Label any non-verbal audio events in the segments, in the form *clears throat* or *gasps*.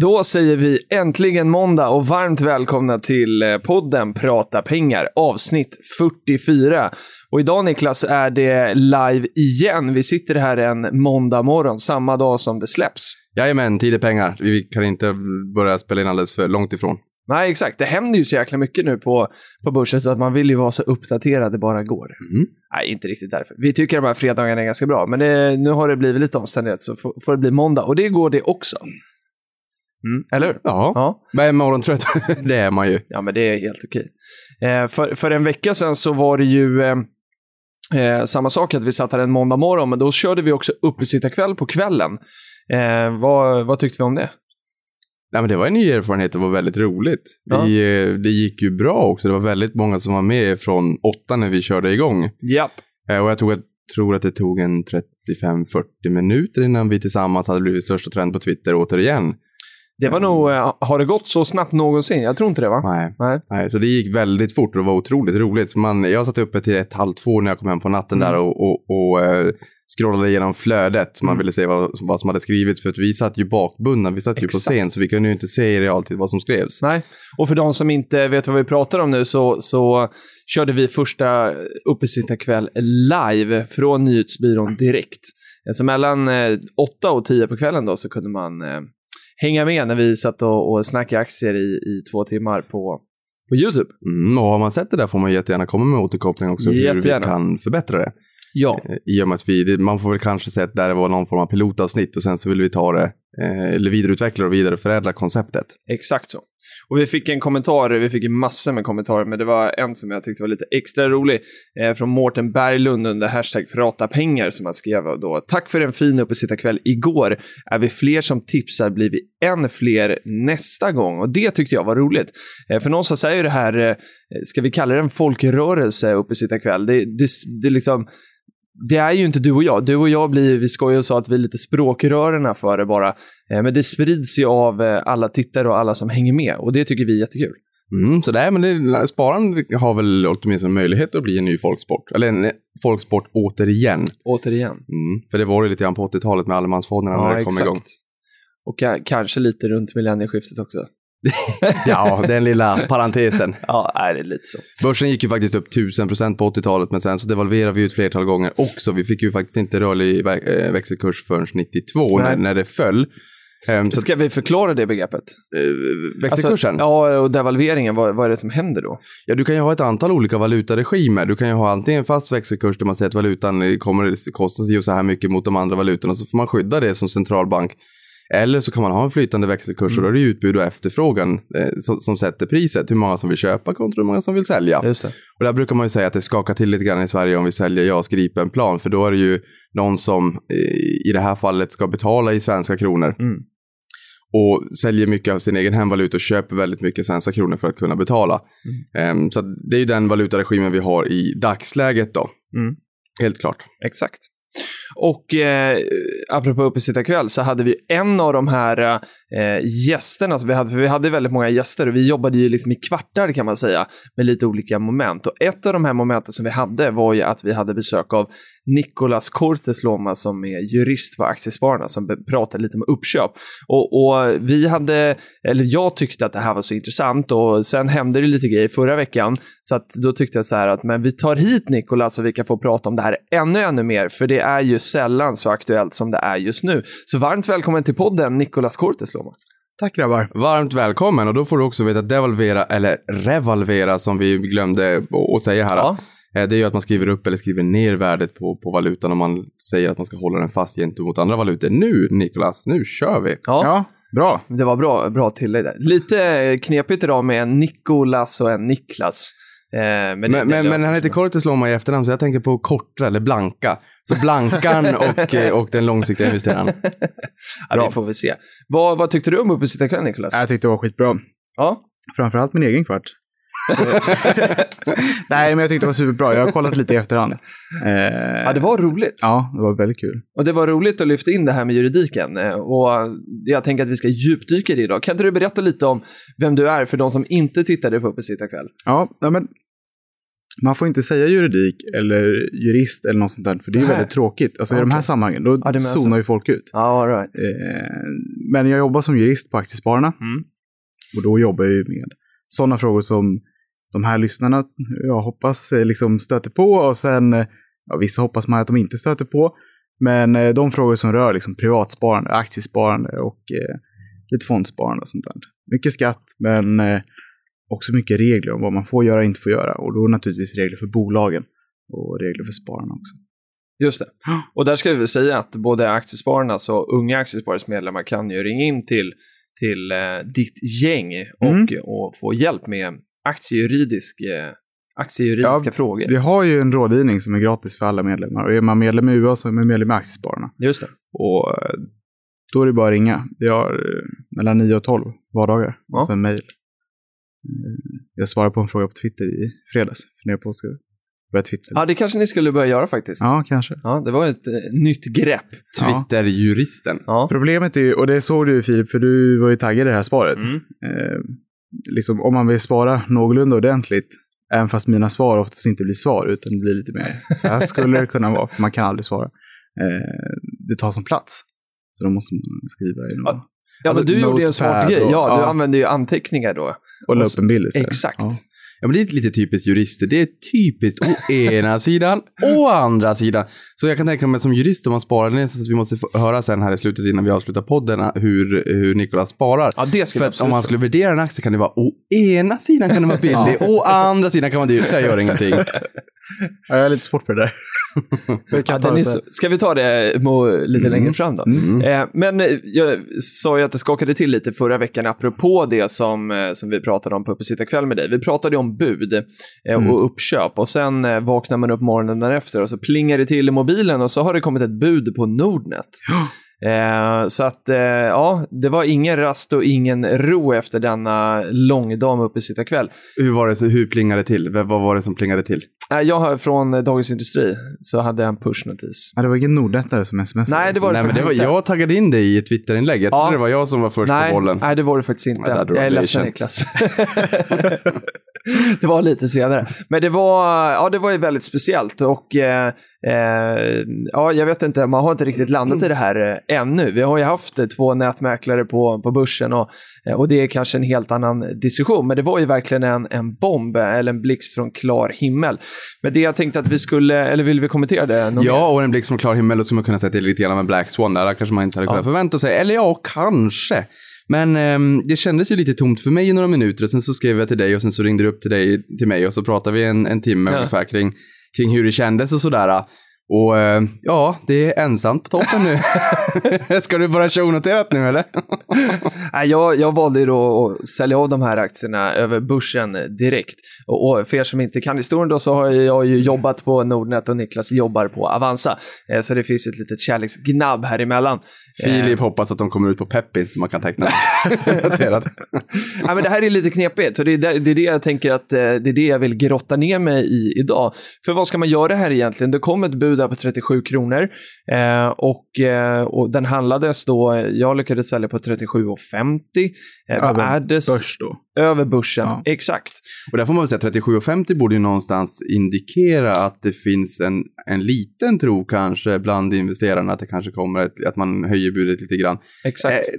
Då säger vi äntligen måndag och varmt välkomna till eh, podden Prata pengar, avsnitt 44. Och idag Niklas är det live igen. Vi sitter här en måndag morgon, samma dag som det släpps. Jajamän, tid är pengar. Vi kan inte börja spela in alldeles för långt ifrån. Nej, exakt. Det händer ju så jäkla mycket nu på, på börsen så att man vill ju vara så uppdaterad det bara går. Mm. Nej, inte riktigt därför. Vi tycker de här fredagarna är ganska bra, men det, nu har det blivit lite omständighet så får, får det bli måndag. Och det går det också. Mm, eller hur? Ja, Ja. men morgontrött, *laughs* det är man ju. Ja, men det är helt okej. Eh, för, för en vecka sedan så var det ju eh, eh, samma sak att vi satt här en måndag morgon, men då körde vi också uppesittarkväll på kvällen. Eh, vad, vad tyckte vi om det? Nej, men det var en ny erfarenhet och var väldigt roligt. Ja. Vi, eh, det gick ju bra också. Det var väldigt många som var med från åtta när vi körde igång. Japp. Eh, Och jag tror att, tror att det tog en 35-40 minuter innan vi tillsammans hade blivit största trend på Twitter återigen. Det var nog, eh, har det gått så snabbt någonsin? Jag tror inte det va? Nej. Nej. Nej, så det gick väldigt fort och det var otroligt roligt. Så man, jag satt uppe till ett, halv två när jag kom hem på natten Mm. där och, och, och eh, scrollade igenom flödet. Man Mm. ville se vad, vad som hade skrivits. För att vi satt ju bakbundna, vi satt ju på Exakt. scen så vi kunde ju inte se i realtid vad som skrevs. Nej. Och för de som inte vet vad vi pratar om nu så, så körde vi första uppesittarkväll live från nyhetsbyrån direkt. Så mellan eh, 8 och 10 på kvällen då så kunde man eh, hänga med när vi satt och, och snackade aktier i, i två timmar på, på YouTube. Mm, och har man sett det där får man jättegärna komma med återkoppling också hur vi Jättegärna. kan förbättra det. Ja. Eh, I och med att vi, man får väl kanske säga att det där var någon form av pilotavsnitt och sen så vill vi ta det, eh, eller vidareutveckla och vidareförädla konceptet. Exakt så. Och vi fick en kommentar, vi fick massor med kommentarer, men det var en som jag tyckte var lite extra rolig. Eh, från Mårten Berglund under hashtag prata pengar som han skrev då. Tack för en fin uppesittarkväll igår. Är vi fler som tipsar blir vi än fler nästa gång. Och det tyckte jag var roligt. Eh, för någonstans är ju det här, eh, ska vi kalla det en folkrörelse uppesittarkväll? Det, det, det liksom det är ju inte du och jag. Du och jag blir, vi skojar och sa att vi är lite språkrörarna för det bara. Eh, Men det sprids ju av eh, alla tittare och alla som hänger med och det tycker vi är jättekul. Mm, så nej, men det, sparande har väl åtminstone möjlighet att bli en ny folksport. Eller en folksport återigen. Återigen. Mm, för det var ju lite grann på 80-talet med allemansfonderna när det kom igång. Och ka- kanske lite runt millennieskiftet också. Ja, den lilla parentesen. *laughs* Ja, är det är lite så. Börsen gick ju faktiskt upp 1000% på 80-talet, men sen så devalverade vi ju ett flertal gånger också. Vi fick ju faktiskt inte rörlig eh, växelkurs förrän 92 när, Nej. när det föll. Så, Ska vi förklara det begreppet? eh, växelkursen? Alltså, ja, och devalveringen, vad, vad är det som händer då? Ja, du kan ju ha ett antal olika valutaregimer. Du kan ju ha antingen fast växelkurs där man säger att valutan kommer kosta sig så här mycket mot de andra valutorna, så får man skydda det som centralbank. Eller så kan man ha en flytande växelkurs och då är det ju utbud och efterfrågan eh, som, som sätter priset. Hur många som vill köpa kontra hur många som vill sälja. Och där brukar man ju säga att det skakar till lite grann i Sverige om vi säljer JAS Gripen-plan, för då är det ju någon som eh, i det här fallet ska betala i svenska kronor. Mm. Och säljer mycket av sin egen hemvaluta och köper väldigt mycket svenska kronor för att kunna betala. Ehm, så att det är ju den valutaregimen vi har i dagsläget då. Mm. Helt klart. Exakt. Och eh, apropå uppesittarkväll så hade vi en av de här eh, eh, gästerna som vi hade, för vi hade väldigt många gäster och vi jobbade ju liksom i kvartar kan man säga med lite olika moment. Och ett av de här momenten som vi hade var ju att vi hade besök av Nicolas Cortes Loma som är jurist på Aktiespararna som pratade lite om uppköp. Och, och vi hade, eller jag tyckte att det här var så intressant och sen hände det lite grejer förra veckan så att då tyckte jag så här att men vi tar hit Nicolas så vi kan få prata om det här ännu, ännu mer för det är ju sällan så aktuellt som det är just nu. Så varmt välkommen till podden Nicolas Cortes Loma. Tack grabbar. Varmt välkommen och då får du också veta att devalvera, eller revalvera som vi glömde att säga här. Ja. Eh, Det är ju att man skriver upp eller skriver ner värdet på, på valutan om man säger att man ska hålla den fast gentemot andra valutor. Nu, Nikolas, nu kör vi! Ja, Ja, bra. det var bra, bra tillägg där. Lite knepigt idag med en Nicolas och en Niklas. Eh, men, Men, men, men han heter sig. Korte Sloma i efternamn, så jag tänker på Kortra eller Blanka. Så Blankan *laughs* och, eh, och den långsiktiga investeraren. *laughs* ja, det får vi se. Vad, vad tyckte du om uppesittarkväll, Nicolas? Jag tyckte det var skitbra. Ja. Framförallt min egen kvart. *laughs* Nej, men jag tyckte det var superbra. Jag har kollat lite i efterhand. Eh, ja, det var roligt. ja, det var väldigt kul. Och det var roligt att lyfta in det här med juridiken. eh, Och jag tänker att vi ska djupdyka i det idag. Kan inte du berätta lite om vem du är för de som inte tittade på uppesittarkväll? Ja, ja, men man får inte säga juridik eller jurist eller något sånt där, för det är Nej. väldigt tråkigt. Alltså i de här sammanhangen, då Ja, zonar ju folk ut. All right. Eh, men jag jobbar som jurist på Aktiespararna. Mm. Och då jobbar jag ju med sådana frågor som de här lyssnarna, jag hoppas, eh, liksom stöter på. Och sen, eh, ja, vissa hoppas man att de inte stöter på. Men eh, de frågor som rör liksom privatsparande, aktiesparande och eh, lite fondsparande och sånt där. Mycket skatt, men eh, också mycket regler om vad man får göra och inte får göra. Och då naturligtvis regler för bolagen och regler för spararna också. Just det. Och där ska vi säga att både Aktiespararnas och Unga Aktiesparares medlemmar kan ju ringa in till, till eh, ditt gäng och, Mm. och få hjälp med aktiejuridisk, eh, aktiejuridiska Ja, frågor. Vi har ju en rådgivning som är gratis för alla medlemmar. Och är man medlem i UA så är man medlem i Aktiespararna. Just det. Och eh, då är det bara att ringa. Vi har eh, mellan 9 och 12 vardagar. Ja. Och sen mejl. Jag svarade på en fråga på Twitter i fredags. Funderar på att börja twittra. Ja, det kanske ni skulle börja göra faktiskt. Ja, kanske. Ja, det var ett eh, nytt grepp. Twitterjuristen. Ja. Problemet är ju, och det såg du Filip, för du var ju taggad i det här sparet. Mm. Eh, liksom, om man vill spara någorlunda ordentligt, även fast mina svar oftast inte blir svar, utan det blir lite mer, så här skulle det kunna vara, för man kan aldrig svara. Eh, det tar som plats. Så då måste man skriva i någon, Ja, Alltså, men du gjorde ju en smart grej. och- Ja, du ja. använde ju anteckningar då. och la upp en bild istället. Exakt. Ja. Ja, men det är lite typiskt jurister. Det är typiskt å *laughs* ena sidan, å andra sidan. Så jag kan tänka mig som jurist om man sparar, det är så att vi måste få höra sen här i slutet innan vi avslutar podden hur, hur Nikolas sparar. Ja, det ska För att om man skulle värdera en aktie kan det vara å ena sidan kan den vara billig, *laughs* å andra sidan kan man dyr, så jag gör ingenting. *laughs* Ja, jag är lite svårt på det där. *laughs* Vi Ja, ta det så, ska vi ta det må, lite längre fram då? Mm. Eh, men eh, jag sa ju att det skakade till lite förra veckan apropå det som, eh, som vi pratade om på Uppesittarkväll med dig. Vi pratade om bud eh, Mm. och uppköp och sen eh, vaknar man upp morgonen därefter och så plingar det till i mobilen och så har det kommit ett bud på Nordnet. *gasps* Eh, så att, eh, ja, det var ingen rast och ingen ro efter denna långdag med Uppesittarkväll. Hur var det, så, hur plingade det till? V- Vad var det som plingade till? Jag har från eh, Dagens Industri så hade jag en pushnotis. Ja, det var ingen nordnettare som smsade. Nej, det var det Nej, men det var, inte. jag taggade in dig i ett Twitterinlägg. Jag Ja. trodde det var jag som var först nej, på bollen. Nej, det var det faktiskt inte. Ja, jag är det ledsen. Niklas. *laughs* det var lite senare. Men det var, ja, det var ju väldigt speciellt och eh, eh, ja, jag vet inte, man har inte riktigt landat i det här eh, ännu. Vi har ju haft två nätmäklare på, på börsen och, och det är kanske en helt annan diskussion. Men det var ju verkligen en, en bomb eh, eller en blixt från klar himmel. Men det jag tänkte att vi skulle, eller vill vi kommentera det? mer? Ja, och en blixt från klar himmel, då skulle man kunna säga att det är lite grann av en Black Swan. Där kanske man inte hade kunnat förvänta sig. Eller ja, kanske. Men ehm, det kändes ju lite tomt för mig i några minuter. Och sen så skrev jag till dig och sen så ringde du upp till dig, till mig och så pratade vi en, en timme Ja. ungefär kring, kring hur det kändes och sådär. Och eh, ja, det är ensamt på toppen nu. *laughs* Ska du bara köra onoterat nu eller? *laughs* Nej, jag, jag valde ju då att sälja av de här aktierna över börsen direkt. Och, och för er som inte kan historien då så har jag ju jobbat på Nordnet och Niklas jobbar på Avanza. Eh, så det finns ett litet kärleksgnabb här emellan. Filip hoppas att de kommer ut på Peppins så man kan teckna. *laughs* Ja, men det här är lite knepigt och det är det, det är det jag tänker att eh, det är det jag vill grotta ner mig i idag. För vad ska man göra här egentligen? Det kom ett bud här på 37 kronor eh, och, eh, och den handlades då, jag lyckades sälja på 37,50. Eh, vad är det? Börs då. Över börsen, Ja. exakt. Och där får man väl säga att 37,50 borde ju någonstans indikera att det finns en, en liten tro kanske bland investerarna att det kanske kommer ett, att man höjer budet lite grann. exakt. Eh,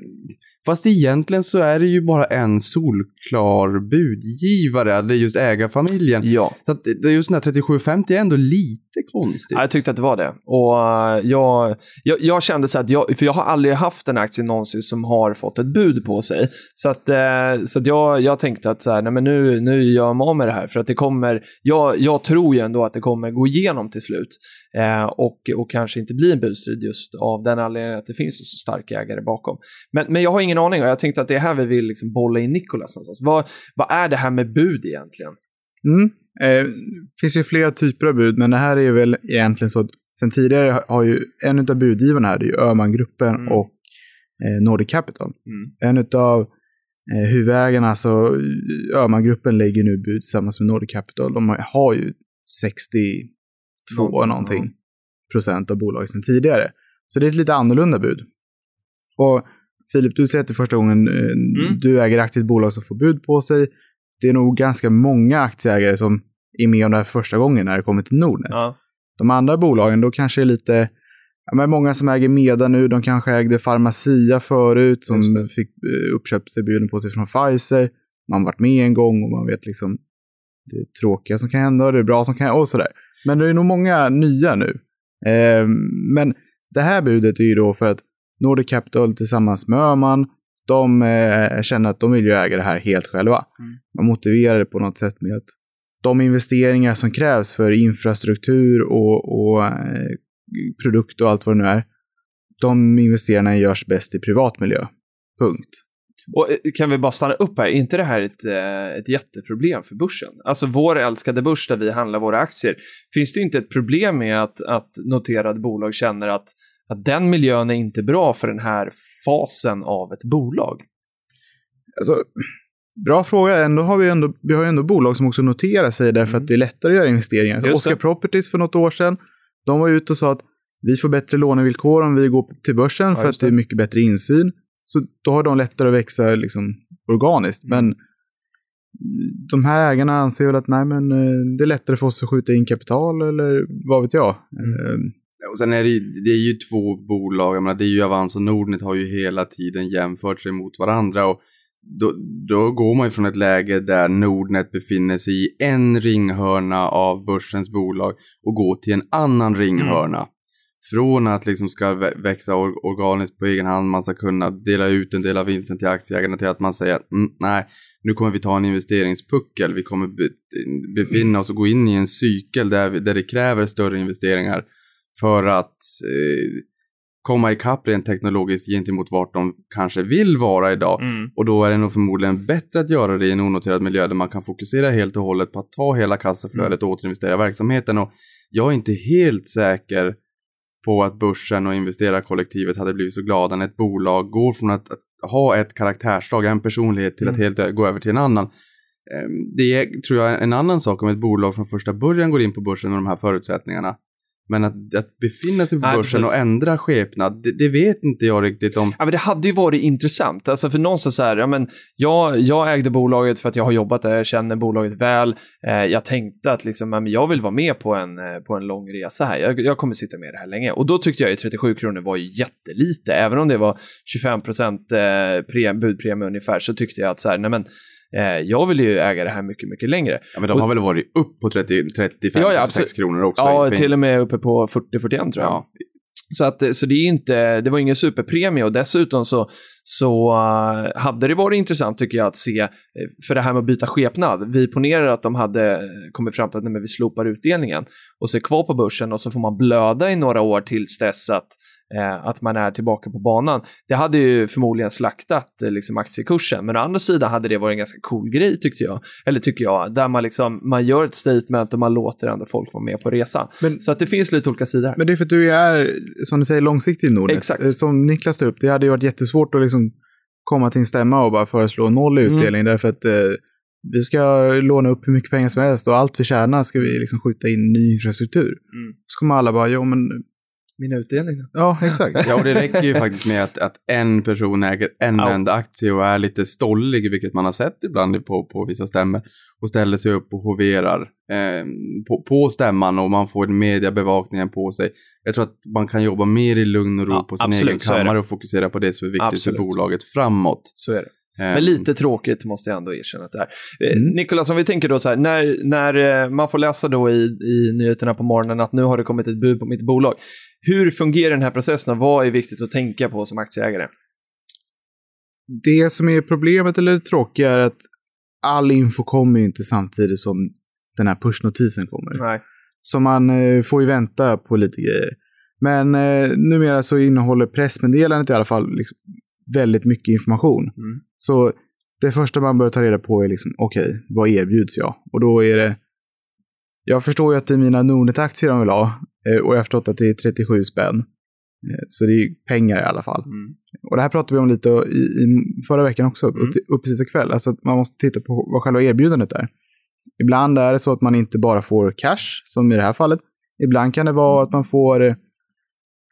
fast egentligen så är det ju bara en solklar budgivare, det är just ägarfamiljen. Ja. Så att just den här 37,50 är ändå lite konstigt. Ja, jag tyckte att det var det. Och eh, jag, jag, jag kände så att jag, för jag har aldrig haft en aktie någonsin som har fått ett bud på sig. Så att, eh, så att jag, jag tänkte att så här, nej, men nu, nu gör av med det här. För att det kommer, jag, jag tror ju ändå att det kommer gå igenom till slut. Eh, och, och kanske inte bli en budstrid just av den anledningen att det finns en så stark ägare bakom. Men, men jag har ingen aning och jag tänkte att det är här vi vill liksom bolla in Nikolas någonstans. Vad, vad är det här med bud egentligen? Mm. Eh, finns ju flera typer av bud, men det här är väl egentligen så att sen tidigare har ju en av budgivarna här, det är ju Öhmangruppen Mm. och eh, Nordic Capital. Mm. En av eh, huvudägarna, alltså Öhmangruppen lägger nu bud tillsammans med Nordic Capital. De har, har ju 62 Någonting, någonting, procent av bolaget sedan tidigare. Så det är ett lite annorlunda bud. Och Filip, du säger att det är första gången eh, du äger aktier i ett bolag som får bud på sig. Det är nog ganska många aktieägare som är med om det här första gången när det kommer till Nordnet. Ja. De andra bolagen, då kanske är lite... Ja, men många som äger Meda nu, de kanske ägde Pharmacia förut, som fick eh, uppköpserbjudanden på sig från Pfizer. Man har varit med en gång och man vet liksom det tråkiga som kan hända och det bra som kan och sådär. Men det är nog många nya nu. Eh, men det här budet är ju då för att Nordic Capital tillsammans med Öhman, de eh, känner att de vill ju äga det här helt själva. Man motiverar det på något sätt med att de investeringar som krävs för infrastruktur och, och eh, produkt och allt vad det nu är, de investeringarna görs bäst i privat miljö. Punkt. Och eh, kan vi bara stanna upp här, är inte det här ett, eh, ett jätteproblem för börsen? Alltså vår älskade börs där vi handlar våra aktier. Finns det inte ett problem med att, att noterade bolag känner att, att den miljön är inte bra för den här fasen av ett bolag? Alltså, bra fråga. Ändå har vi, ändå, vi har ändå bolag som också noterar sig därför att det är lättare att göra investeringar. Mm. Oscar. Properties för något år sedan, de var ute och sa att vi får bättre lånevillkor om vi går till börsen för att det är mycket bättre insyn. Så då har de lättare att växa liksom, organiskt. Mm. Men de här ägarna anser väl att nej, men, eh, det är lättare för oss att skjuta in kapital eller vad vet jag. Mm. Eh, Och sen är det, det är ju två bolag, jag menar, det är ju Avans och Nordnet har ju hela tiden jämfört sig mot varandra och då, då går man ju från ett läge där Nordnet befinner sig i en ringhörna av börsens bolag och går till en annan ringhörna. Från att liksom ska vä- växa or- organiskt på egen hand, man ska kunna dela ut en del av vinsten till aktieägarna till att man säger att mm, nej, nu kommer vi ta en investeringspuckel, vi kommer be- befinna oss och gå in i en cykel där, vi, där det kräver större investeringar för att eh, komma ikapp rent teknologiskt gentemot vart de kanske vill vara idag. Och då är det nog förmodligen bättre att göra det i en onoterad miljö där man kan fokusera helt och hållet på att ta hela kassaflödet och återinvestera i verksamheten. Och jag är inte helt säker på att börsen och investerarkollektivet hade blivit så glada när ett bolag går från att, att ha ett karaktärsdrag, en personlighet, till att helt ö- gå över till en annan. Ehm, Det är, tror jag, en annan sak om ett bolag från första början går in på börsen med de här förutsättningarna. Men att, att befinna sig på Nej, börsen precis. och ändra skepnad, det, det vet inte jag riktigt om. Ja, men det hade ju varit intressant. Alltså för någonstans så här, ja, men jag, jag ägde bolaget för att jag har jobbat där, jag känner bolaget väl. Eh, jag tänkte att liksom, ja, men jag vill vara med på en, eh, på en lång resa här. Jag, jag kommer sitta med det här länge. Och då tyckte jag ju 37 kronor var ju jättelite. Även om det var 25 procent eh, pre- budpremie ungefär så tyckte jag att så här, nej men, jag vill ju äga det här mycket, mycket längre. Ja, men de har väl varit upp på 30, 35, Ja, ja, 36 absolut. kronor också. Ja, till och med uppe på 40-41 tror jag. Ja, Så, att, så det är inte, det var ingen superpremie och dessutom så, så eh, hade det varit intressant tycker jag att se, eh, för det här med att byta skepnad, vi ponerar att de hade eh, kommit fram till att nej, vi slopar utdelningen och så är kvar på börsen och så får man blöda i några år tills dess att, eh, att man är tillbaka på banan. Det hade ju förmodligen slaktat eh, liksom, aktiekursen, men å andra sidan hade det varit en ganska cool grej tyckte jag, eller tycker jag, där man, liksom, man gör ett statement och man låter ändå folk vara med på resan. Men- så att det finns lite olika sidor. Men det är för att du är, som du säger, långsiktig i Nordnet. Exakt. Eh, Som Niklas tar upp, det hade ju varit jättesvårt att liksom komma till en stämma och bara föreslå noll Mm. utdelning. Därför att eh, vi ska låna upp hur mycket pengar som helst och allt vi tjänar ska vi liksom skjuta in i ny infrastruktur. Mm. Så kommer alla bara, jo men, Min utdelning ja exakt. *laughs* Ja, och det räcker ju faktiskt med att, att en person äger en Ja. enda aktie och är lite stollig, vilket man har sett ibland på, på vissa stämmor, och ställer sig upp och hoverar eh, på, på stämman och man får mediebevakningen på sig. Jag tror att man kan jobba mer i lugn och ro Ja, på sin absolut, egen kammare och fokusera på det som är viktigt Absolut. för bolaget framåt. Så är det. Eh, Men lite tråkigt måste jag ändå erkänna att det är. Eh, Mm. Nikolas, om vi tänker då så här, när, när eh, man får läsa då i, i nyheterna på morgonen att nu har det kommit ett bud på mitt bolag. Hur fungerar den här processen och vad är viktigt att tänka på som aktieägare? Det som är problemet eller det tråkiga är att all info kommer inte samtidigt som den här pushnotisen kommer. Nej. Så man eh, får ju vänta på lite grejer. Men eh, numera så innehåller pressmeddelandet i alla fall liksom väldigt mycket information. Mm. Så det första man bör ta reda på är liksom, okej, vad erbjuds jag? Och då är det jag förstår ju att det är mina Nordnet-aktier de vill ha. Eh, Och jag har förstått att det är 37 spänn. Eh, Så det är pengar i alla fall. Mm. Och det här pratade vi om lite i, i förra veckan också, Mm. mm. uppesittarkväll. Alltså att man måste titta på vad själva erbjudandet är. Ibland är det så att man inte bara får cash, som i det här fallet. Ibland kan det vara att man får eh,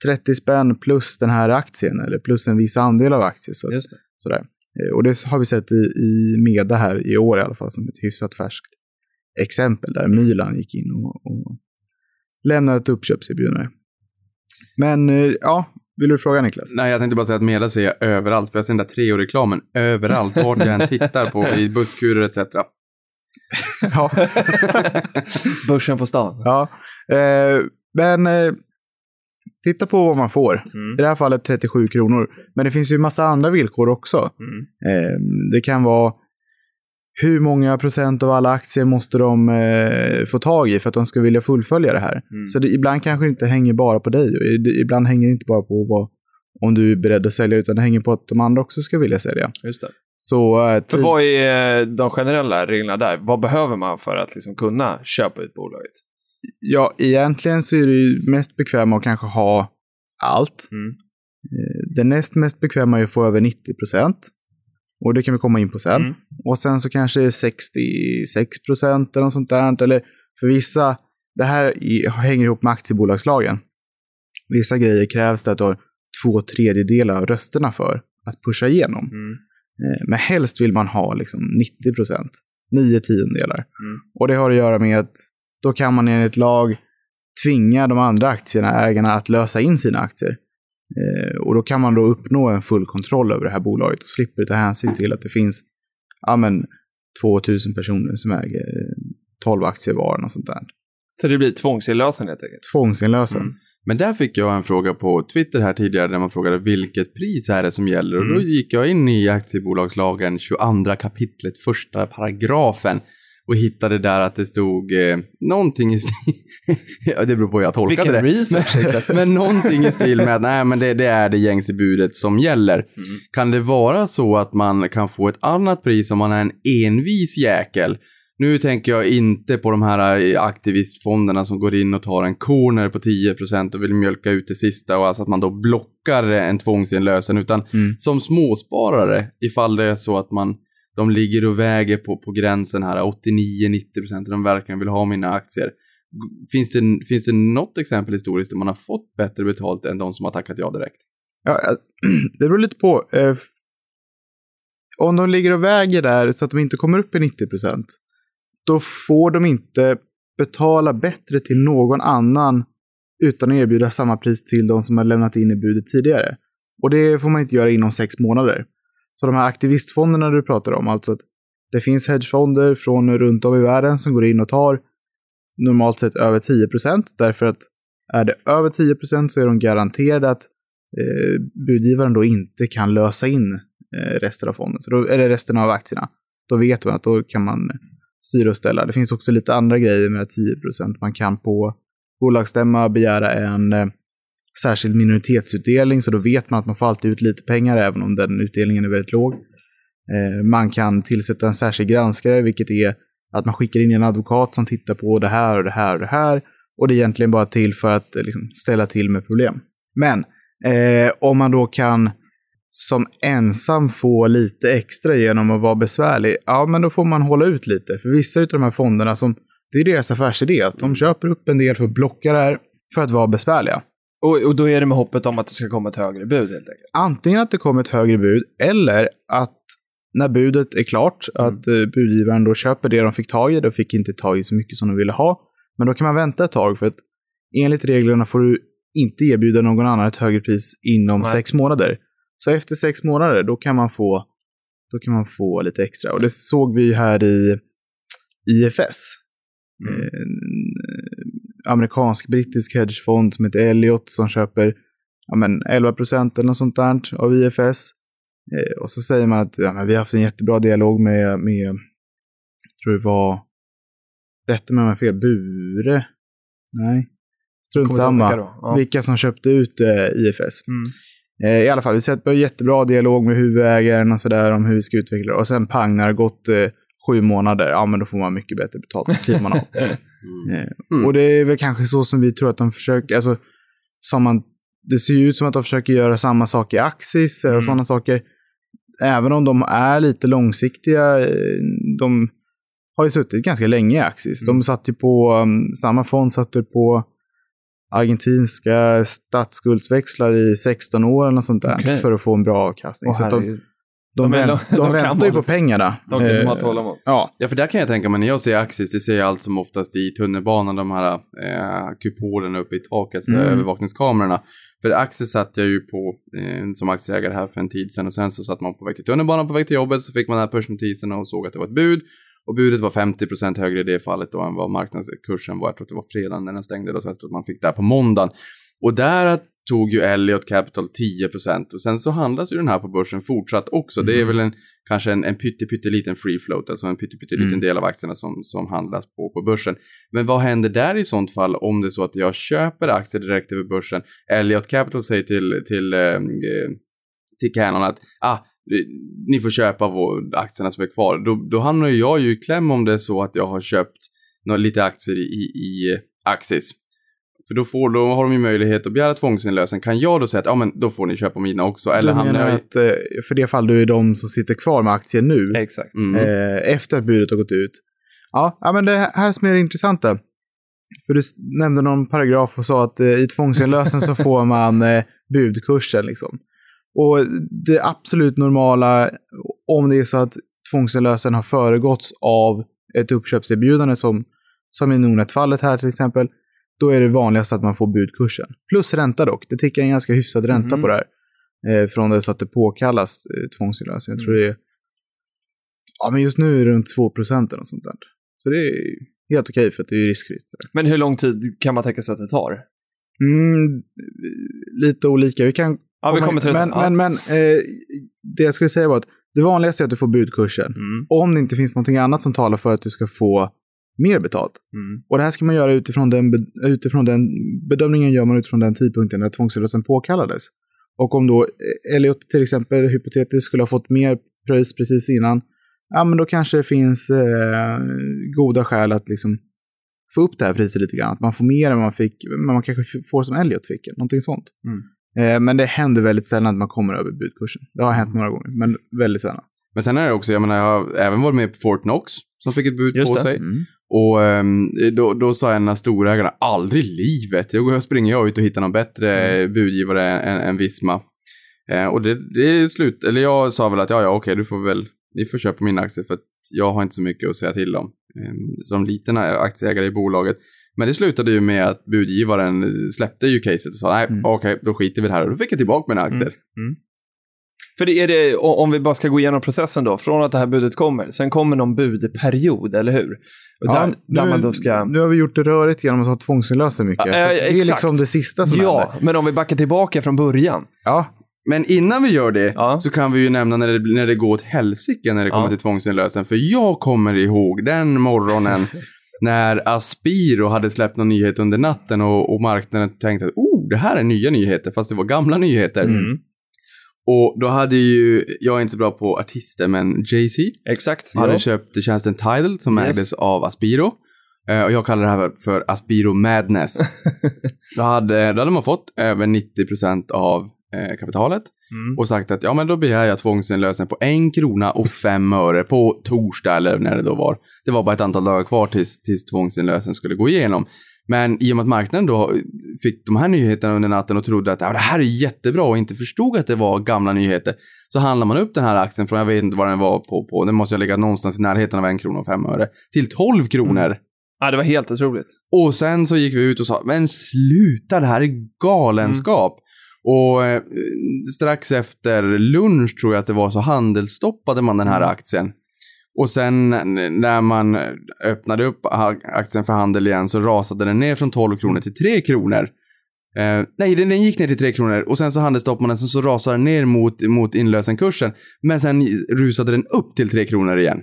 30 spänn plus den här aktien, eller plus en viss andel av aktien. Så, Just det. sådär. Eh, Och det har vi sett i, i Meda här i år i alla fall, som ett hyfsat färskt exempel, där Mylan gick in och, och lämnade ett uppköpserbjudande. Men eh, ja, vill du fråga Niklas? Nej, jag tänkte bara säga att Meda ser jag överallt, för jag ser den där Treo-reklamen överallt, vart jag än tittar på, i busskurer etc. ja. *laughs* Börsen på stan. Ja, eh, men eh, titta på vad man får. Mm. I det här fallet 37 kronor. Men det finns ju massa andra villkor också. Mm. Eh, det kan vara hur många procent av alla aktier måste de eh, få tag i för att de ska vilja fullfölja det här. Mm. Så det, ibland kanske det inte hänger bara på dig. det- Ibland hänger det inte bara på vad, om du är beredd att sälja, utan det hänger på att de andra också ska vilja sälja. Just det. Så eh, För tid- vad är eh, de generella reglerna där? Vad behöver man för att liksom kunna köpa ut bolaget? ja, egentligen så är det mest bekväma att kanske ha allt. Mm. Eh, Det näst mest bekväma är att få över 90 procent. Och det kan vi komma in på sen. Mm. Och sen så kanske det är 66 procent eller något sånt där. Eller för vissa, det här hänger ihop med aktiebolagslagen. Vissa grejer krävs det att du har två tredjedelar av rösterna för att pusha igenom. Mm. Eh, Men helst vill man ha liksom 90 procent, nio tiondelar. Mm. Och det har att göra med att då kan man enligt lag tvinga de andra aktierna, ägarna, att lösa in sina aktier. Eh, och då kan man då uppnå en full kontroll över det här bolaget och slipper ta hänsyn till att det finns ja, men, 2000 personer som äger eh, 12 aktier var och sånt där. Så det blir tvångsinlösen helt enkelt. Tvångsinlösen. Mm. Men där fick jag en fråga på Twitter här tidigare där man frågade vilket pris är det som gäller. Och då Mm. gick jag in i aktiebolagslagen 22 kapitlet, första paragrafen och hittade där att det stod eh, någonting i stil... *laughs* ja, det beror på hur jag tolkade Vilken det. research, Niklas. *laughs* Men någonting i stil med att nej, men det, det är det gängse budet som gäller. Mm. Kan det vara så att man kan få ett annat pris om man är en envis jäkel? Nu tänker jag inte på de här eh, aktivistfonderna som går in och tar en corner på 10% och vill mjölka ut det sista och alltså att man då blockar en tvångsinlösen utan Mm. som småsparare ifall det är så att man de ligger och väger på, på gränsen här 89-90% och de verkligen vill ha mina aktier. Finns det, finns det något exempel historiskt där man har fått bättre betalt än de som har tackat ja direkt? Ja, *clears throat* det beror lite på. Eh, om de ligger och väger där så att de inte kommer upp i 90 procent, då får de inte betala bättre till någon annan utan att erbjuda samma pris till de som har lämnat in i budet tidigare. Och det får man inte göra inom sex månader. Så de här aktivistfonderna du pratar om, alltså att det finns hedgefonder från runt om i världen som går in och tar normalt sett över 10 procent, därför att är det över 10 procent så är de garanterade att eh, budgivaren då inte kan lösa in eh, resten av fonden, så då, eller resten av aktierna. Då vet man att då kan man styra och ställa. Det finns också lite andra grejer med 10 procent. Man kan på bolagsstämma begära en eh, särskild minoritetsutdelning, så då vet man att man får alltid ut lite pengar, även om den utdelningen är väldigt låg. Eh, man kan tillsätta en särskild granskare, vilket är att man skickar in en advokat som tittar på det här och det här och det här. Och det är egentligen bara till för att eh, liksom, ställa till med problem. Men eh, om man då kan som ensam få lite extra genom att vara besvärlig, ja men då får man hålla ut lite. För vissa av de här fonderna, som, det är deras affärsidé, att de köper upp en del för att blocka det här, för att vara besvärliga. Och, och då är det med hoppet om att det ska komma ett högre bud helt enkelt. Antingen att det kommer ett högre bud, eller att när budet är klart, att eh, budgivaren då köper det de fick tag i, de fick inte tag i så mycket som de ville ha. Men då kan man vänta ett tag, för att enligt reglerna får du inte erbjuda någon annan ett högre pris inom Nej. sex månader. Så efter sex månader, då kan man få, då kan man få lite extra. Och det såg vi här i IFS. Mm. En amerikansk-brittisk hedgefond som heter Elliot som köper ja, men 11 procent eller något sånt där av IFS. Eh, och så säger man att ja, vi har haft en jättebra dialog med, med tror det var, rätta mig om jag har fel, Bure? Nej, strunt samma. Ja. Vilka som köpte ut eh, IFS. Mm. Eh, I alla fall, vi har sett en jättebra dialog med huvudägaren och sådär om hur vi ska utveckla det. Och sen pang, när det har gått eh, sju månader, ja men då får man mycket bättre betalt. Kliver man av. *laughs* Mm. Eh, Mm. Och det är väl kanske så som vi tror att de försöker, alltså, som man, det ser ju ut som att de försöker göra samma sak i Axis och Mm. sådana saker. Även om de är lite långsiktiga, eh, de har ju suttit ganska länge i Axis. Mm. De satt ju på, um, samma fond satt ju på argentinska statsskuldsväxlar i 16 år eller något sånt där Okej. för att få en bra avkastning. Åh, så att de. De, De vänt, de- de, väntar ju på pengarna. De kan Eh, ha tålamod. Ja, Ja, för där kan jag tänka mig, när jag ser Axis, det ser jag allt som oftast i tunnelbanan, de här eh, kupolerna uppe i taket, Mm. mm. övervakningskamerorna. För Axis satt jag ju på eh, som aktieägare här för en tid sedan och sen så satt man på väg till tunnelbanan, på väg till jobbet, så fick man den här push-notisen och såg att det var ett bud. Och budet var 50% högre i det fallet då än vad marknadskursen var. Jag tror att det var fredagen när den stängde då, så jag tror att man fick det här på måndagen. Och där tog ju Elliot Capital 10% och sen så handlas ju den här på börsen fortsatt också. Det är väl en, kanske en, en pytte, pytteliten free float, alltså en pytte, pytteliten Mm. del av aktierna som, som handlas på, på börsen. Men vad händer där i sånt fall om det är så att jag köper aktier direkt över börsen? Elliot Capital säger till, till, eh, till Canon att ah, ni får köpa vår, aktierna som är kvar. Då, då hamnar ju jag ju i kläm om det är så att jag har köpt några, lite aktier i, i Axis. För då, får, då har de ju möjlighet att begära tvångsinlösen. Kan jag då säga att ja, men då får ni köpa mina också? Eller du menar jag att eh, för det fall du är de som sitter kvar med aktier nu, Exakt. Mm. eh, efter att budet har gått ut. Ja, ja, men det här som är det intressanta. För du nämnde någon paragraf och sa att eh, i tvångsinlösen så får *laughs* man eh, budkursen. Liksom. Och det absolut normala, om det är så att tvångsinlösen har föregåtts av ett uppköpserbjudande som, som i Nordnet-fallet här till exempel, då är det vanligast att man får budkursen. Plus ränta dock. Det tickar en ganska hyfsad ränta Mhm. på det här. Eh, från det att det påkallas eh, tvångsinlösen. Jag tror det är Ja, men just nu är det runt 2 procent eller något sånt där. Så det är helt okej för att det är riskfritt. så där. Men hur lång tid kan man tänka sig att det tar? Mm, lite olika. Vi kan Ja, vi kommer till det men. Ja. men, men eh, det jag skulle säga var att det vanligaste är att du får budkursen. Mm. Om det inte finns någonting annat som talar för att du ska få mer betalt. Mm. Och det här ska man göra utifrån den, utifrån den bedömningen gör man utifrån den tidpunkten när tvångsinlösen påkallades. Och om då eh, Elliot till exempel hypotetiskt skulle ha fått mer pröjs precis innan, ja men då kanske det finns eh, goda skäl att liksom få upp det här priset lite grann. Att man får mer än man fick, men man kanske får som Elliot fick, någonting sånt. Mm. Eh, men det händer väldigt sällan att man kommer över budkursen. Det har hänt några gånger, men väldigt sällan. Men sen är det också, jag menar, jag har även varit med på Fortnox som fick ett bud Just på det. sig. Mm. Och ehm, då, då sa en av storägarna, aldrig i livet. Jag går- springer jag ut och hittar någon bättre Mm. budgivare än, än Visma. Eh, och det, det är slut, eller jag sa väl att ja, ja, okej, du får väl, ni får köpa mina aktier för att jag har inte så mycket att säga till om. ehm, som liten aktieägare i bolaget. Men det slutade ju med att budgivaren släppte ju caset och sa nej, Mm. okej, då skiter vi det här. Och då fick jag tillbaka mina aktier. För det är det, om vi bara ska gå igenom processen då, från att det här budet kommer, sen kommer någon budperiod, eller hur? Och där, där nu, man då ska... nu har vi gjort det rörigt genom att ha tvångsinlösen mycket. Ja, eh, det är exakt. liksom det sista som Ja, händer. men om vi backar tillbaka från början. Ja, Men innan vi gör det Ja. så kan vi ju nämna när det, när det går åt helsike när det kommer Ja. till tvångsinlösen. För jag kommer ihåg den morgonen *laughs* när Aspiro hade släppt någon nyhet under natten och, och marknaden tänkte att oh, det här är nya nyheter, fast det var gamla nyheter. Mm. Och då hade ju, jag är inte så bra på artister, men Jay-Z Exakt. hade Ja. köpt tjänsten Tidal som Yes. ägdes av Aspiro. Eh, och jag kallar det här för Aspiro Madness. *laughs* då, hade, då hade man fått över 90% av eh, kapitalet Mm. och sagt att ja, men då begär jag tvångsinlösen på en krona och fem öre på torsdag eller när det då var. Det var bara ett antal dagar kvar tills, tills tvångsinlösen skulle gå igenom. Men i och med att marknaden då fick de här nyheterna under natten och trodde att ja, det här är jättebra och inte förstod att det var gamla nyheter, så handlar man upp den här aktien från, jag vet inte vad den var på, på den måste ju ligga någonstans i närheten av en krona och fem öre, till 12 kronor. Ja, det var helt otroligt. Och sen så gick vi ut och sa, men sluta, det här är galenskap. Och eh, strax efter lunch tror jag att det var så handelsstoppade man den här aktien. Och sen när man öppnade upp aktien för handel igen så rasade den ner från 12 kronor till 3 kronor. Eh, nej, den, den gick ner till 3 kronor och sen så handelsstoppade man den, sen så rasade den ner mot, mot inlösenkursen. Men sen rusade den upp till 3 kronor igen.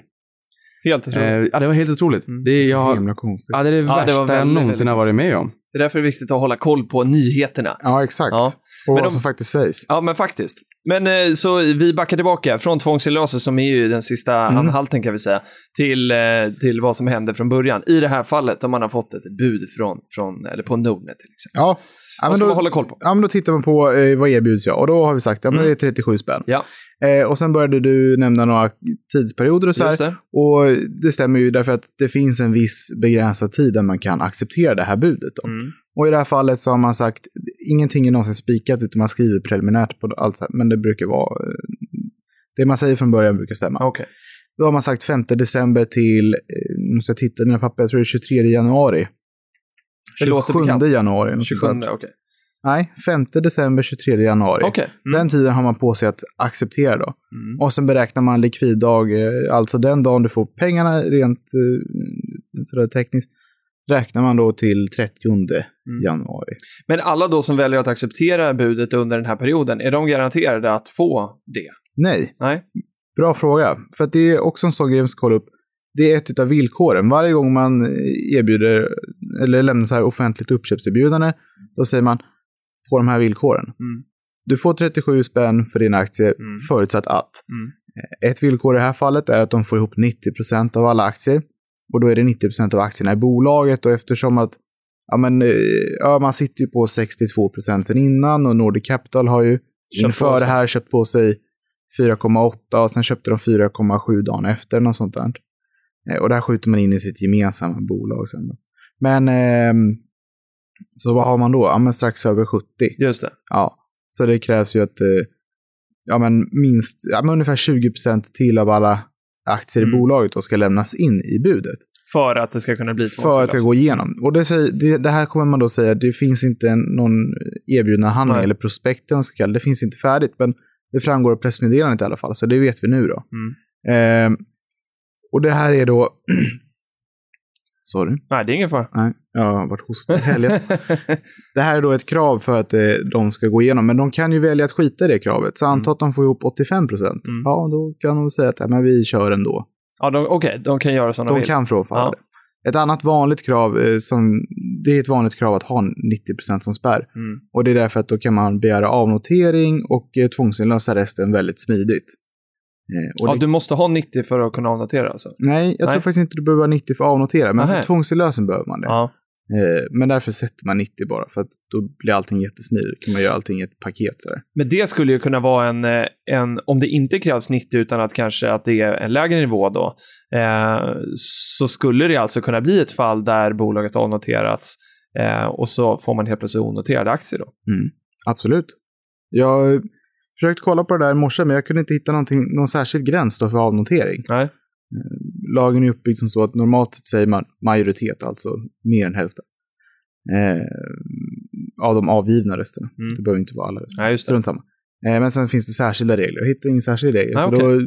Helt otroligt. Eh, ja, det var helt otroligt. Det, är- så jag, himla konstigt. ja, det är det Ja, det var värsta jag väldigt, någonsin har varit med om. Det är därför det är viktigt att hålla koll på nyheterna. Ja, exakt. Ja. Och Men vad de- som faktiskt sägs. Ja, men faktiskt. Men eh, så vi backar tillbaka från tvångsinlösen som är ju den sista Mm. anhalten kan vi säga, till, eh, till vad som hände från början. I det här fallet om man har fått ett bud från, från eller på Nordnet till exempel. Ja, ja Vad men ska då, man hålla koll på? ja, men då tittar man på eh, vad erbjuds jag. Och då har vi sagt att ja, men det är 37 spänn. Ja, Eh, och sen började du nämna några tidsperioder och så här. det. Och det stämmer ju därför att det finns en viss begränsad tid där man kan acceptera det här budet. Då. Mm. Och i det här fallet så har man sagt, ingenting är någonsin spikat utan man skriver preliminärt på allt här, men det brukar vara, eh, det man säger från början brukar stämma. Okej. Då har man sagt 5 december till, eh, nu ska jag titta i mina papper, jag tror det är 23 januari. Det låter 27 bekant. januari. något 27, sånt där. okej. Nej, 5 december, 23 januari. Okej. Mm. Den tiden har man på sig att acceptera då. Mm. Och sen beräknar man likviddag, eh, alltså den dagen du får pengarna rent sådär tekniskt, räknar man då till 30 Mm. januari. Men alla då som väljer att acceptera budet under den här perioden, är de garanterade att få det? Nej, Nej? bra fråga. För det är också en sån grej man ska kolla upp. Det är ett av villkoren. Varje gång man erbjuder, eller lämnar så här offentligt uppköpserbjudande, då säger man på de här villkoren. Mm. Du får 37 spänn för din aktie, Mm. förutsatt att. Mm. Ett villkor i det här fallet är att de får ihop 90% av alla aktier. Och då är det 90% av aktierna i bolaget och eftersom att ja, men, eh, ja, man sitter ju på 62% sen innan och Nordic Capital har ju på inför det här köpt på sig 4,8 och sen köpte de 4,7 dagen efter. Något sånt där. Eh, Och det här skjuter man in i sitt gemensamma bolag sen. Då. Men ehm, så vad har man då? Ja, men strax över 70. Just det. Ja, så det krävs ju att eh, ja, men minst ja, men ungefär 20% till av alla aktier Mm. i bolaget då ska lämnas in i budet. För att det ska kunna bli För att det gå igenom. Och det, säger, det, det här kommer man då säga, det finns inte någon erbjudna handling Nej. eller prospekt ska det. Finns inte färdigt, men det framgår av pressmeddelandet i alla fall, så det vet vi nu då. Mm. Ehm, och det här är då... *clears throat* Sorry. Nej, det är ingen fara. Nej, jag har varit hostig helgen. *laughs* det här är då ett krav för att eh, de ska gå igenom, men de kan ju välja att skita i det kravet. Så anta att de får ihop 85 procent. Mm. Ja, då kan de säga att ja, men vi kör ändå. Ja, de- okej, de kan göra som de, De vill. kan frånfalla Ja. det. Ett annat vanligt krav, eh, som, det är ett vanligt krav att ha 90 procent som spärr. Mm. Och det är därför att då kan man begära avnotering och eh, tvångsinlösa resten väldigt smidigt. Eh, och Ja, det, du måste ha 90 för att kunna avnotera alltså? Nej, jag Nej. tror faktiskt inte du behöver ha 90 för att avnotera, men Nähä. för tvångsinlösen behöver man det. Ja. Eh, men därför sätter man 90 bara, för att då blir allting jättesmidigt. kan man göra allting i ett paket. Sådär. Men det skulle ju kunna vara en, eh, en, om det inte krävs 90 utan att kanske att det är en lägre nivå då, eh, så skulle det alltså kunna bli ett fall där bolaget avnoterats eh, och så får man helt plötsligt onoterade aktier då. Mm, absolut. Jag försökte kolla på det där i morse, men jag kunde inte hitta någon särskild gräns för avnotering. Nej. Lagen är uppbyggd som så att normalt säger man majoritet, alltså mer än hälften. Eh, av de avgivna rösterna. Mm. Det behöver inte vara alla röster. Nej. Strunt samma. Eh, men sen finns det särskilda regler. Jag hittar ingen särskild regel, Nej, så okej. då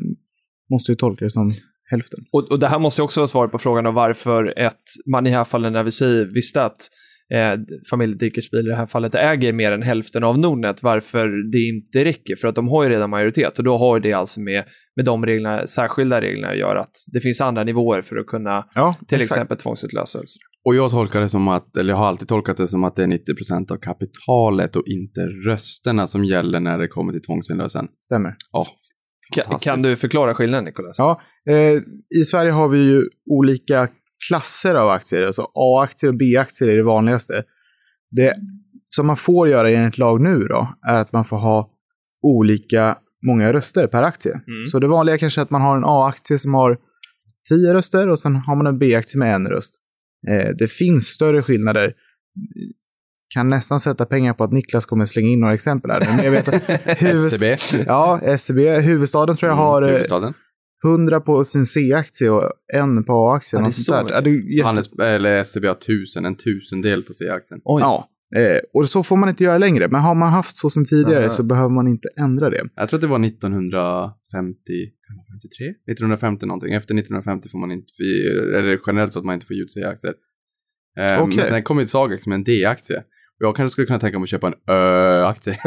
måste du tolka det som hälften. Och, och det här måste också vara svaret på frågan om varför ett, man i det här fallet när vi säger, visste att eh, familjen Dickersbil i det här fallet äger mer än hälften av Nordnet, varför det inte räcker. För att de har ju redan majoritet och då har det alltså med, med de reglerna, särskilda reglerna att göra att det finns andra nivåer för att kunna Ja, till exakt. exempel tvångsutlöselse. Och jag tolkar det som att, eller jag har alltid tolkat det som att det är 90% av kapitalet och inte rösterna som gäller när det kommer till tvångsinlösen. Stämmer. Ja, kan du förklara skillnaden, Nicolas? Ja, eh, I Sverige har vi ju olika klasser av aktier. Alltså A-aktier och B-aktier är det vanligaste. Det som man får göra enligt lag nu då, är att man får ha olika många röster per aktie. Mm. Så det vanliga är kanske att man har en A-aktie som har 10 röster och sen har man en B-aktie med en röst. Eh, det finns större skillnader. Kan nästan sätta pengar på att Niklas kommer slänga in några exempel här. Men jag vet att *laughs* huvud... SCB, Ja, SCB. Huvudstaden tror jag har mm, huvudstaden. 100 på sin C-aktie och en på A-aktien. Ja, det är så där. Ja, det är jätte... Handels, eller SCB har tusen, en tusendel på C-aktien. Oj. ja. Eh, och så får man inte göra längre. Men har man haft så sedan tidigare Aha. så behöver man inte ändra det. Jag tror att det var 1953, 1950 någonting. Efter 1950 får man inte, är det generellt så att man inte får ge ut C-aktier. Eh, Okej. Men sen kom ett SAG med en D-aktie. Jag kanske skulle kunna tänka mig att köpa en Ö-aktie. *laughs* *laughs*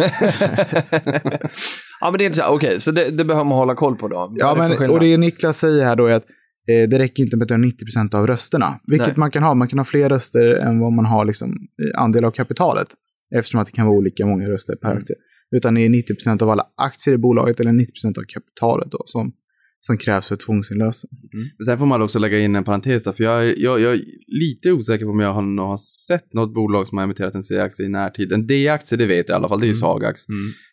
ja, men det är här, okej, så det, det behöver man hålla koll på då. Ja, det men, skillnad? och det Niklas säger här då är att eh, det räcker inte med att du har 90% av rösterna. Vilket Nej. man kan ha. Man kan ha fler röster än vad man har liksom, andel av kapitalet. Eftersom att det kan vara olika många röster per Mm. aktie. Utan det är 90% av alla aktier i bolaget eller 90% av kapitalet då, som, som krävs för tvångsinlösen. Men Sen får man också lägga in en parentes där, för jag, är- jag, jag är lite osäker på om jag har, har sett något bolag som har emitterat en C-aktie i närtid. En D-aktie, det vet jag i alla fall, det är ju Sagax.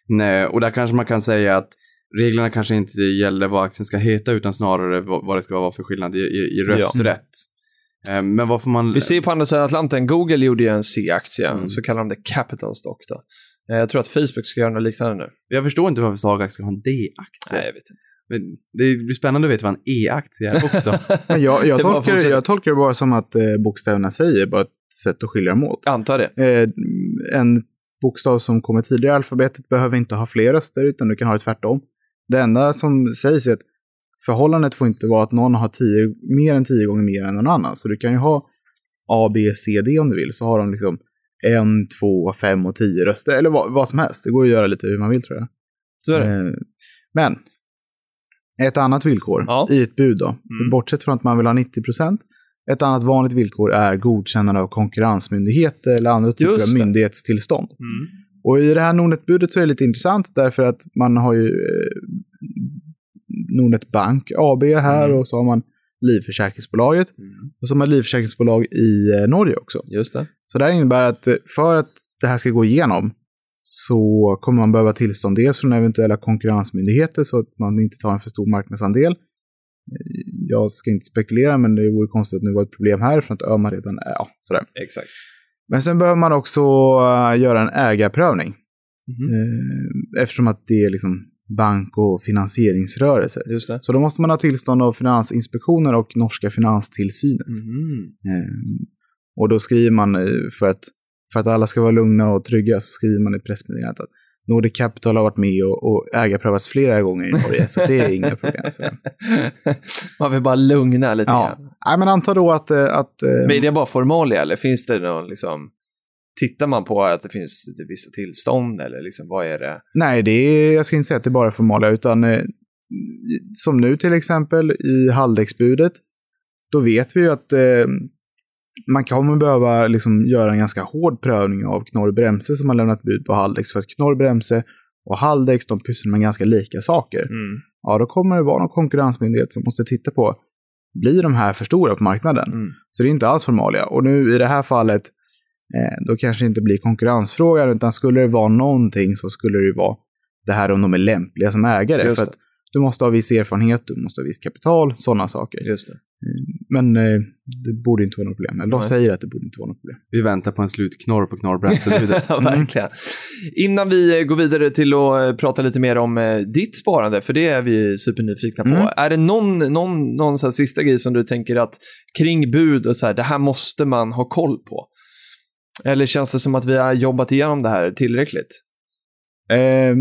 Nej, och där kanske man kan säga att reglerna kanske inte gäller vad aktien ska heta, utan snarare vad, det ska vara för skillnad i, i, i rösträtt. Eh, Men vad får man... Vi ser på andra sidan Atlanten, Google gjorde ju en C-aktie, Mm. så kallar de det capital stock. Då. Eh, Jag tror att Facebook ska göra något liknande nu. Jag förstår inte varför Sagax ska ha en D-aktie. Nej, jag vet inte. Det blir spännande att veta vad en E-aktie är också. *laughs* Men jag, jag, var tolkar, jag tolkar det bara som att eh, bokstäverna säger, bara ett sätt att skilja dem åt. Jag antar det. Eh, en bokstav som kommer tidigare i alfabetet behöver inte ha fler röster, utan du kan ha det tvärtom. Det enda som sägs är att förhållandet får inte vara att någon har tio, mer än tio gånger mer än någon annan. Så du kan ju ha A, B, C, D om du vill, så har de liksom en, två, fem och tio röster, eller vad, vad som helst. Det går att göra lite hur man vill tror jag. Så är det. Eh, Men, ett annat villkor Ja. i ett bud då, Mm. bortsett från att man vill ha 90 procent, ett annat vanligt villkor är godkännande av konkurrensmyndigheter eller andra typer av myndighetstillstånd. Mm. Och i det här Nordnet-budet så är det lite intressant därför att man har ju eh, Nordnet Bank AB här Mm. och så har man Livförsäkringsbolaget och så har man livförsäkringsbolag i eh, Norge också. Just det. Så det här innebär att eh, för att det här ska gå igenom så kommer man behöva tillstånd dels från eventuella konkurrensmyndigheter så att man inte tar en för stor marknadsandel. Eh, Jag ska inte spekulera, men det vore konstigt att det var ett problem här för att Öhman redan är, ja, sådär. Exakt. Men sen behöver man också eh, göra en ägarprövning. Eh, eftersom att det är liksom bank och finansieringsrörelser. Just det. Så då måste man ha tillstånd av Finansinspektionen och norska Finanstillsynet. Eh, och då skriver man, för att, för att alla ska vara lugna och trygga, så skriver man i pressmeddelandet att Nordic Capital har varit med och, och ägarprövats flera gånger i Norge, så det är inga problem. Så. *laughs* Man vill bara lugna lite Ja. grann. Nej, men anta då att... eh, att eh, Men är det bara formalia eller finns det någon liksom... Tittar man på att det finns vissa tillstånd eller liksom vad är det? Nej, det är, jag ska inte säga att det är bara formalia, utan eh, som nu till exempel i halldäcksbudet, då vet vi ju att man kommer behöva liksom göra en ganska hård prövning av Knorr Bremse som har lämnat bud på halldäcks, för att Knorr Bremse och halldäcks, de pysslar med ganska lika saker. Ja, då kommer det vara någon konkurrensmyndighet som måste titta på, blir de här för stora på marknaden? Mm. Så det är inte alls formalia. Och nu i det här fallet, eh, då kanske det inte blir konkurrensfrågan, utan skulle det vara någonting så skulle det vara det här om de är lämpliga som ägare. Just för det. att du måste ha viss erfarenhet, du måste ha visst kapital, sådana saker. Just det. Men eh, det borde inte vara något problem. Eller de säger att det borde inte vara något problem. Vi väntar på en slutknorr på knorrbränslebudet. *laughs* Ja, verkligen. Innan vi eh, går vidare till att eh, prata lite mer om eh, ditt sparande, för det är vi supernyfikna på. Mm. Är det någon, någon, någon så sista grej som du tänker att kring bud och så här, det här måste man ha koll på? Eller känns det som att vi har jobbat igenom det här tillräckligt? Eh,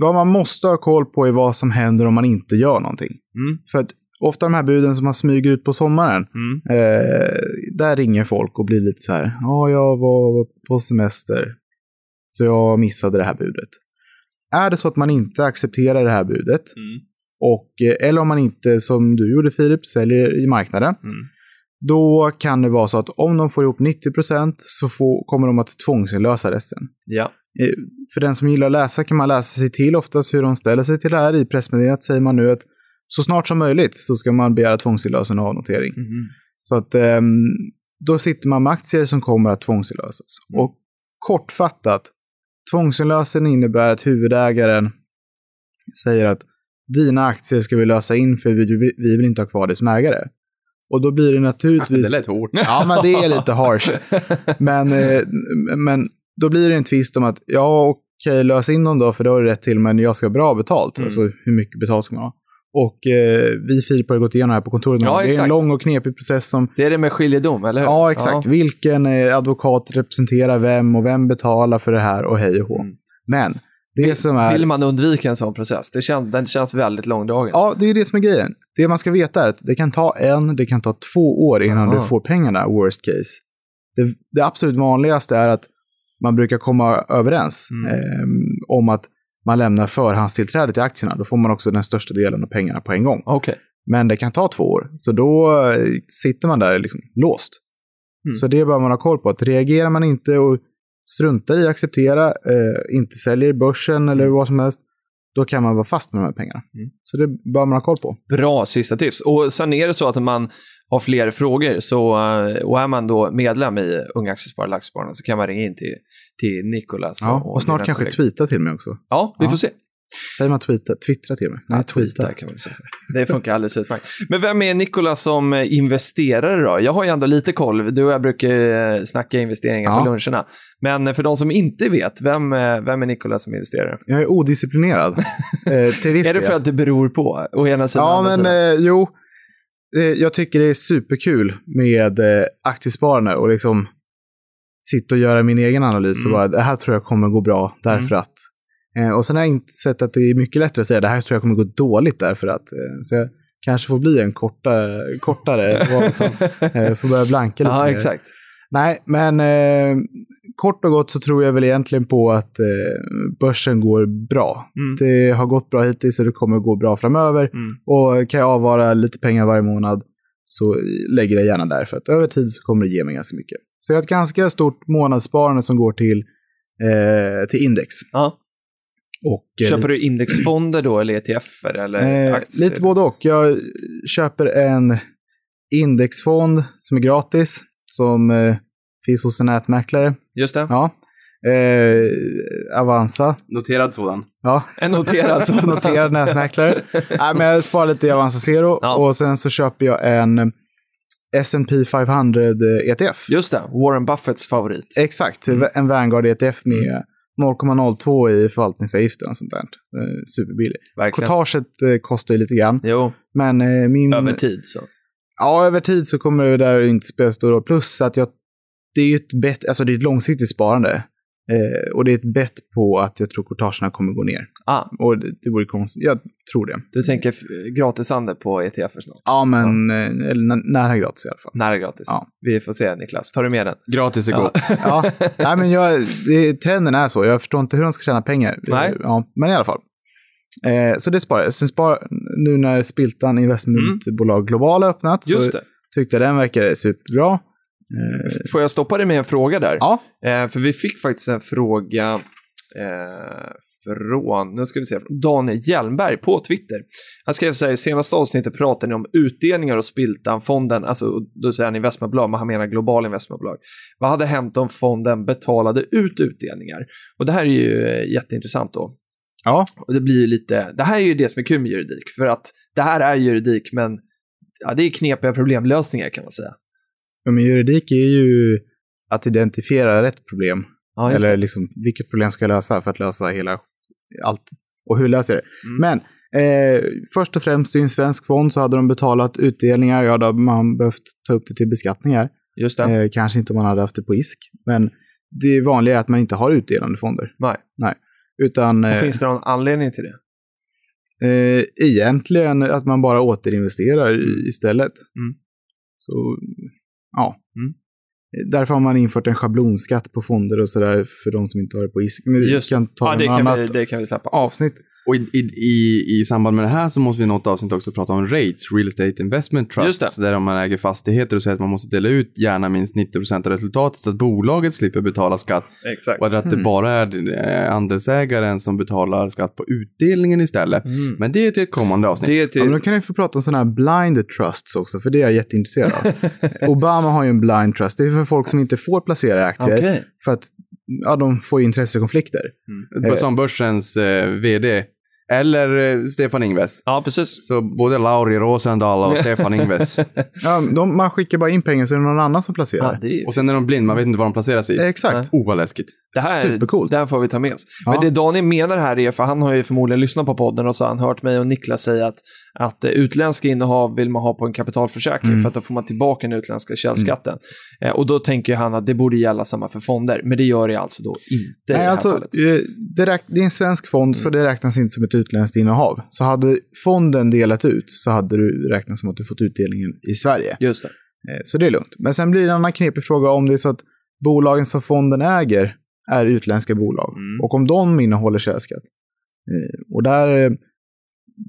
vad man måste ha koll på är vad som händer om man inte gör någonting. Mm. För att ofta de här buden som man smyger ut på sommaren, Mm. Eh, där ringer folk och blir lite så här, ja, jag var på semester, så jag missade det här budet. Är det så att man inte accepterar det här budet, Mm. och, eh, eller om man inte, som du gjorde Filip, säljer i marknaden, Mm. då kan det vara så att om de får ihop 90% så får, kommer de att tvångsinlösa resten. Ja. Eh, För den som gillar att läsa kan man läsa sig till oftast hur de ställer sig till det här. I pressmeddelandet säger man nu att så snart som möjligt så ska man begära tvångsinlösen och avnotering. Mhm. Så att ehm, då sitter man med aktier som kommer att tvångsinlösas. Mm. Och kortfattat, tvångsinlösen innebär att huvudägaren säger att dina aktier ska vi lösa in för vi, vi vill inte ha kvar dig som ägare. Och då blir det naturligtvis... *laughs* det lät hårt. Ja, men det är lite harsh. *laughs* Men, eh, men då blir det en tvist om att, ja okej, lös in dem då, för då har du rätt till, men jag ska ha bra betalt. Mm. Alltså hur mycket betalt ska man ha? Och eh, vi Filip har gått igenom det här på kontoret. Ja, det är en lång och knepig process som Det är det med skiljedom, eller hur? Ja, exakt. Vilken eh, advokat representerar vem och vem betalar för det här och hej och hå. Mm. Men det som är... Vill man undvika en sån process? Det känns, den känns väldigt långdragen. Ja, det är det som är grejen. Det man ska veta är att det kan ta en, det kan ta två år innan Aha. du får pengarna, worst case. Det, det absolut vanligaste är att man brukar komma överens Mm. eh, om att man lämnar förhandstillträde till aktierna. Då får man också den största delen av pengarna på en gång. Okej. Men det kan ta två år, så då eh, sitter man där liksom låst. Mm. Så det bör man ha koll på. Att reagerar man inte och struntar i att acceptera, eh, inte säljer börsen eller vad som helst, då kan man vara fast med de här pengarna. Mm. Så det bör man ha koll på. Bra sista tips. Och sen är det så att man har fler frågor så, eh, och är man då medlem i Unga Aktiesparare Aktiespararna så kan man ringa in till, till Nikolas. Ja, och snart dina kanske kollegor. tweeta till mig också. Ja, vi Ja. får se. Säger man tweeta? Twittra till mig? Nej, tweeta. Tweeta kan man säga. Det funkar alldeles utmärkt. Men vem är Nikolas som eh, investerare då? Jag har ju ändå lite koll. Du och jag brukar eh, snacka investeringar Ja. på luncherna. Men för de som inte vet, vem, eh, vem är Nikolas som investerare? Jag är odisciplinerad. *laughs* eh, till viss Är det för att det beror på? Å ena sidan, Ja, men sidan? eh, jo. Eh, jag tycker det är superkul med eh, aktiesparande och liksom sitta och göra min egen analys och Mm. bara, det här tror jag kommer gå bra därför att. Eh, och sen har jag inte sett att det är mycket lättare att säga, det här tror jag kommer gå dåligt därför att. Eh, så jag kanske får bli en kortare, *laughs* kortare som eh, får börja blanka lite Ja, exakt. Nej, men eh, kort och gott så tror jag väl egentligen på att eh, börsen går bra. Mm. Det har gått bra hittills och det kommer gå bra framöver. Mm. Och kan jag avvara lite pengar varje månad så lägger jag gärna där för att över tid så kommer det ge mig ganska mycket. Så jag har ett ganska stort månadssparande som går till, eh, till index. Ja. Och, eh, Köper du indexfonder då eller ETFer eller eh, aktier? lite både och. Jag köper en indexfond som är gratis, som eh, finns hos en nätmäklare. Just det. Ja. Eh, Avanza. Noterad sådan. Ja, En noterad sådan. *laughs* noterad nätmäklare. Nej, men jag sparar lite i Avanza Zero Ja. och sen så köper jag en S&P 500 ETF. Just det, Warren Buffetts favorit. Exakt, Mm. en Vanguard ETF med 0,02 i förvaltningsavgiften och sånt där. Superbillig. Verkligen. Courtaget eh, kostar ju lite grann, Jo, men eh, min... över tid så. Ja, över tid så kommer det där inte spela stor roll. Plus att jag, det är ju ett bett, alltså det är ett långsiktigt sparande. Eh, och det är ett bett på att jag tror courtagerna kommer gå ner. Ah, Och det, det vore konstigt. Jag tror det. du tänker gratishandel på ETFer snart? Ja, men eh, eller nä- nära gratis i alla fall. Nära gratis. Ja. Vi får se Niklas, tar du med den? Gratis är Ja. gott. *laughs* Ja, nej, men jag, det, trenden är så. Jag förstår inte hur de ska tjäna pengar. Nej. Ja, men i alla fall. Eh, så det sparar jag. Sen spar, nu när Spiltan investmentbolag Global har öppnat Just så det. tyckte jag den verkade superbra. Eh, Får jag stoppa dig med en fråga där? ja, Eh, för vi fick faktiskt en fråga eh, från, nu ska vi se, från Daniel Hjelmberg på Twitter. Han skrev så här, i senaste avsnittet pratade ni om utdelningar och Spiltan-fonden, alltså då säger han investmentbolag, men han menar globala investmentbolag. Vad hade hänt om fonden betalade ut utdelningar? Och det här är ju eh, jätteintressant då. ja, Och det blir ju lite, det här är ju det som är kul med juridik, för att det här är juridik, men ja, det är knepiga problemlösningar kan man säga. Ja, men juridik är ju att identifiera rätt problem. Ja, eller liksom, vilket problem ska jag lösa för att lösa hela allt? Och hur löser jag det? Mm. Men eh, först och främst i en svensk fond så hade de betalat utdelningar. Ja, då hade man behövt ta upp det till beskattningar. Just det. Eh, kanske inte om man hade haft det på ISK. Men det vanliga är att man inte har utdelande fonder. Nej. Utan Och eh, finns det någon anledning till det? eh, egentligen att man bara återinvesterar i- istället. Mm. Så, ja. Mm. Därför har man infört en schablonskatt på fonder och sådär för de som inte har det på ISK. Men vi Just kan ta Ja, det kan, vi, det kan vi släppa. avsnitt. Och i, i, i, i samband med det här så måste vi i något avsnitt också prata om REITs, Real Estate Investment Trusts, där man äger fastigheter och säger att man måste dela ut gärna minst 90% av resultatet så att bolaget slipper betala skatt Exakt. och att det bara är eh, andelsägaren som betalar skatt på utdelningen istället. Mm. Men det är till ett kommande avsnitt. Det är till... Ja, men då kan ni få prata om sådana här blind trusts också, för det är jag jätteintresserad av. *laughs* Obama har ju en blind trust. Det är för folk som inte får placera i aktier. Okej. För att ja, de får ju intressekonflikter. Mm. Som börsens eh, vd. Eller eh, Stefan Ingves. Ja, precis. Så både Lauri Rosendahl och Stefan Ingves. *laughs* Ja, de, man skickar bara in pengar så är det någon annan som placerar. Ja, det, är... Och sen är de blind, man vet inte var de placeras i. Exakt. Oh, vad läskigt. det här, supercoolt. Det här får vi ta med oss. Ja. Men det Daniel menar här är, för han har ju förmodligen lyssnat på podden och så har han hört mig och Niklas säga att, att eh, utländska innehav vill man ha på en kapitalförsäkring Mm. för att då får man tillbaka den utländska källskatten. Eh, och då tänker han att det borde gälla samma för fonder, men det gör det alltså då inte i det Nej, här alltså, fallet. Mm. eh, det, räk- det är en svensk fond, så det räknas inte som ett utländskt innehav. Så hade fonden delat ut så hade du räknat som att du fått utdelningen i Sverige. Just det. Så det är lugnt. Men sen blir det en annan knepig fråga om det är så att bolagen som fonden äger är utländska bolag. Mm. Och om de innehåller källskatt. Och där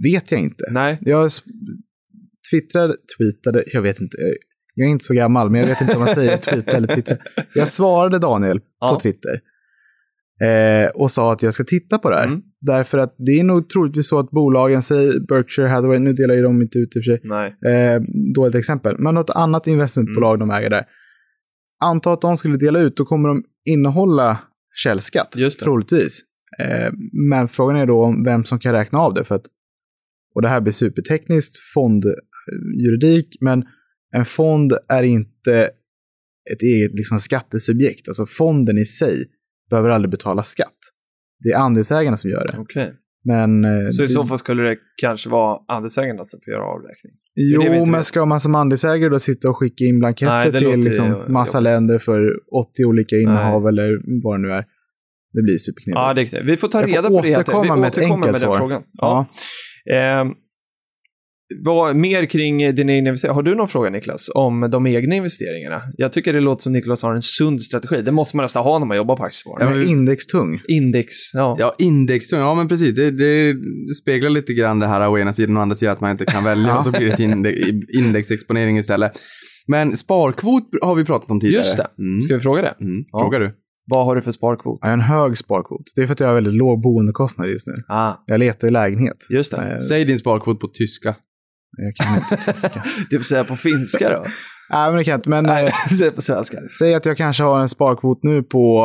vet jag inte. Nej, Jag twittrade, tweetade, jag vet inte. Jag är inte så gammal, men jag vet inte om man säger tweeta eller twittra. Jag svarade Daniel Ja. på Twitter Eh, och sa att jag ska titta på det här. Mm. Därför att det är nog troligtvis så att bolagen, säger Berkshire Hathaway, nu delar ju de inte ut i och för sig, Nej. eh, dåligt exempel, men något annat investmentbolag de äger där. Anta att de skulle dela ut, då kommer de innehålla källskatt, troligtvis. Eh, men frågan är då om vem som kan räkna av det. För att, och det här blir supertekniskt, fondjuridik, men en fond är inte ett eget liksom, skattesubjekt. Alltså fonden i sig behöver aldrig betala skatt. Det är andelsägarna som gör det. Okej. Men, eh, Så i det- så fall skulle det kanske vara andelsägarna som får göra avräkning? Jo, men vet. ska man som andelsägare då sitta och skicka in blanketter Nej, till liksom massa jobbigt. länder för 80 olika innehav eller vad det nu är? Det blir superknepigt. Ja, det är knepigt. Vi får ta reda på det. återkomma. Vi med ett återkommer enkelt med den svar. frågan. Ja. Ja. Ehm, vad mer kring dina investeringar? Har du någon fråga Niklas om de egna investeringarna? Jag tycker det låter som Niklas har en sund strategi. Det måste man nästan ha när man jobbar på aktiesparande. Är indextung. Index, ja. Ja, index, ja men precis. Det, det, speglar lite grann det här å ena sidan och å andra sidan att man inte kan välja *laughs* och så blir det ett inde, indexexponering istället. Men sparkvot har vi pratat om tidigare. Just det. Mm. Ska vi fråga det? Mm. Ja. Frågar du? Vad har du för sparkvot? Jag har en hög sparkvot. Det är för att jag har väldigt låg boendekostnad just nu. Ah, Jag letar i lägenhet. just det. Eh, Säg din sparkvot på tyska. Jag kan inte *laughs* tyska. Du får säga på finska då. Nej, men det kan jag inte. Men eh, *laughs* Säg på svenska. säg att jag kanske har en sparkvot nu på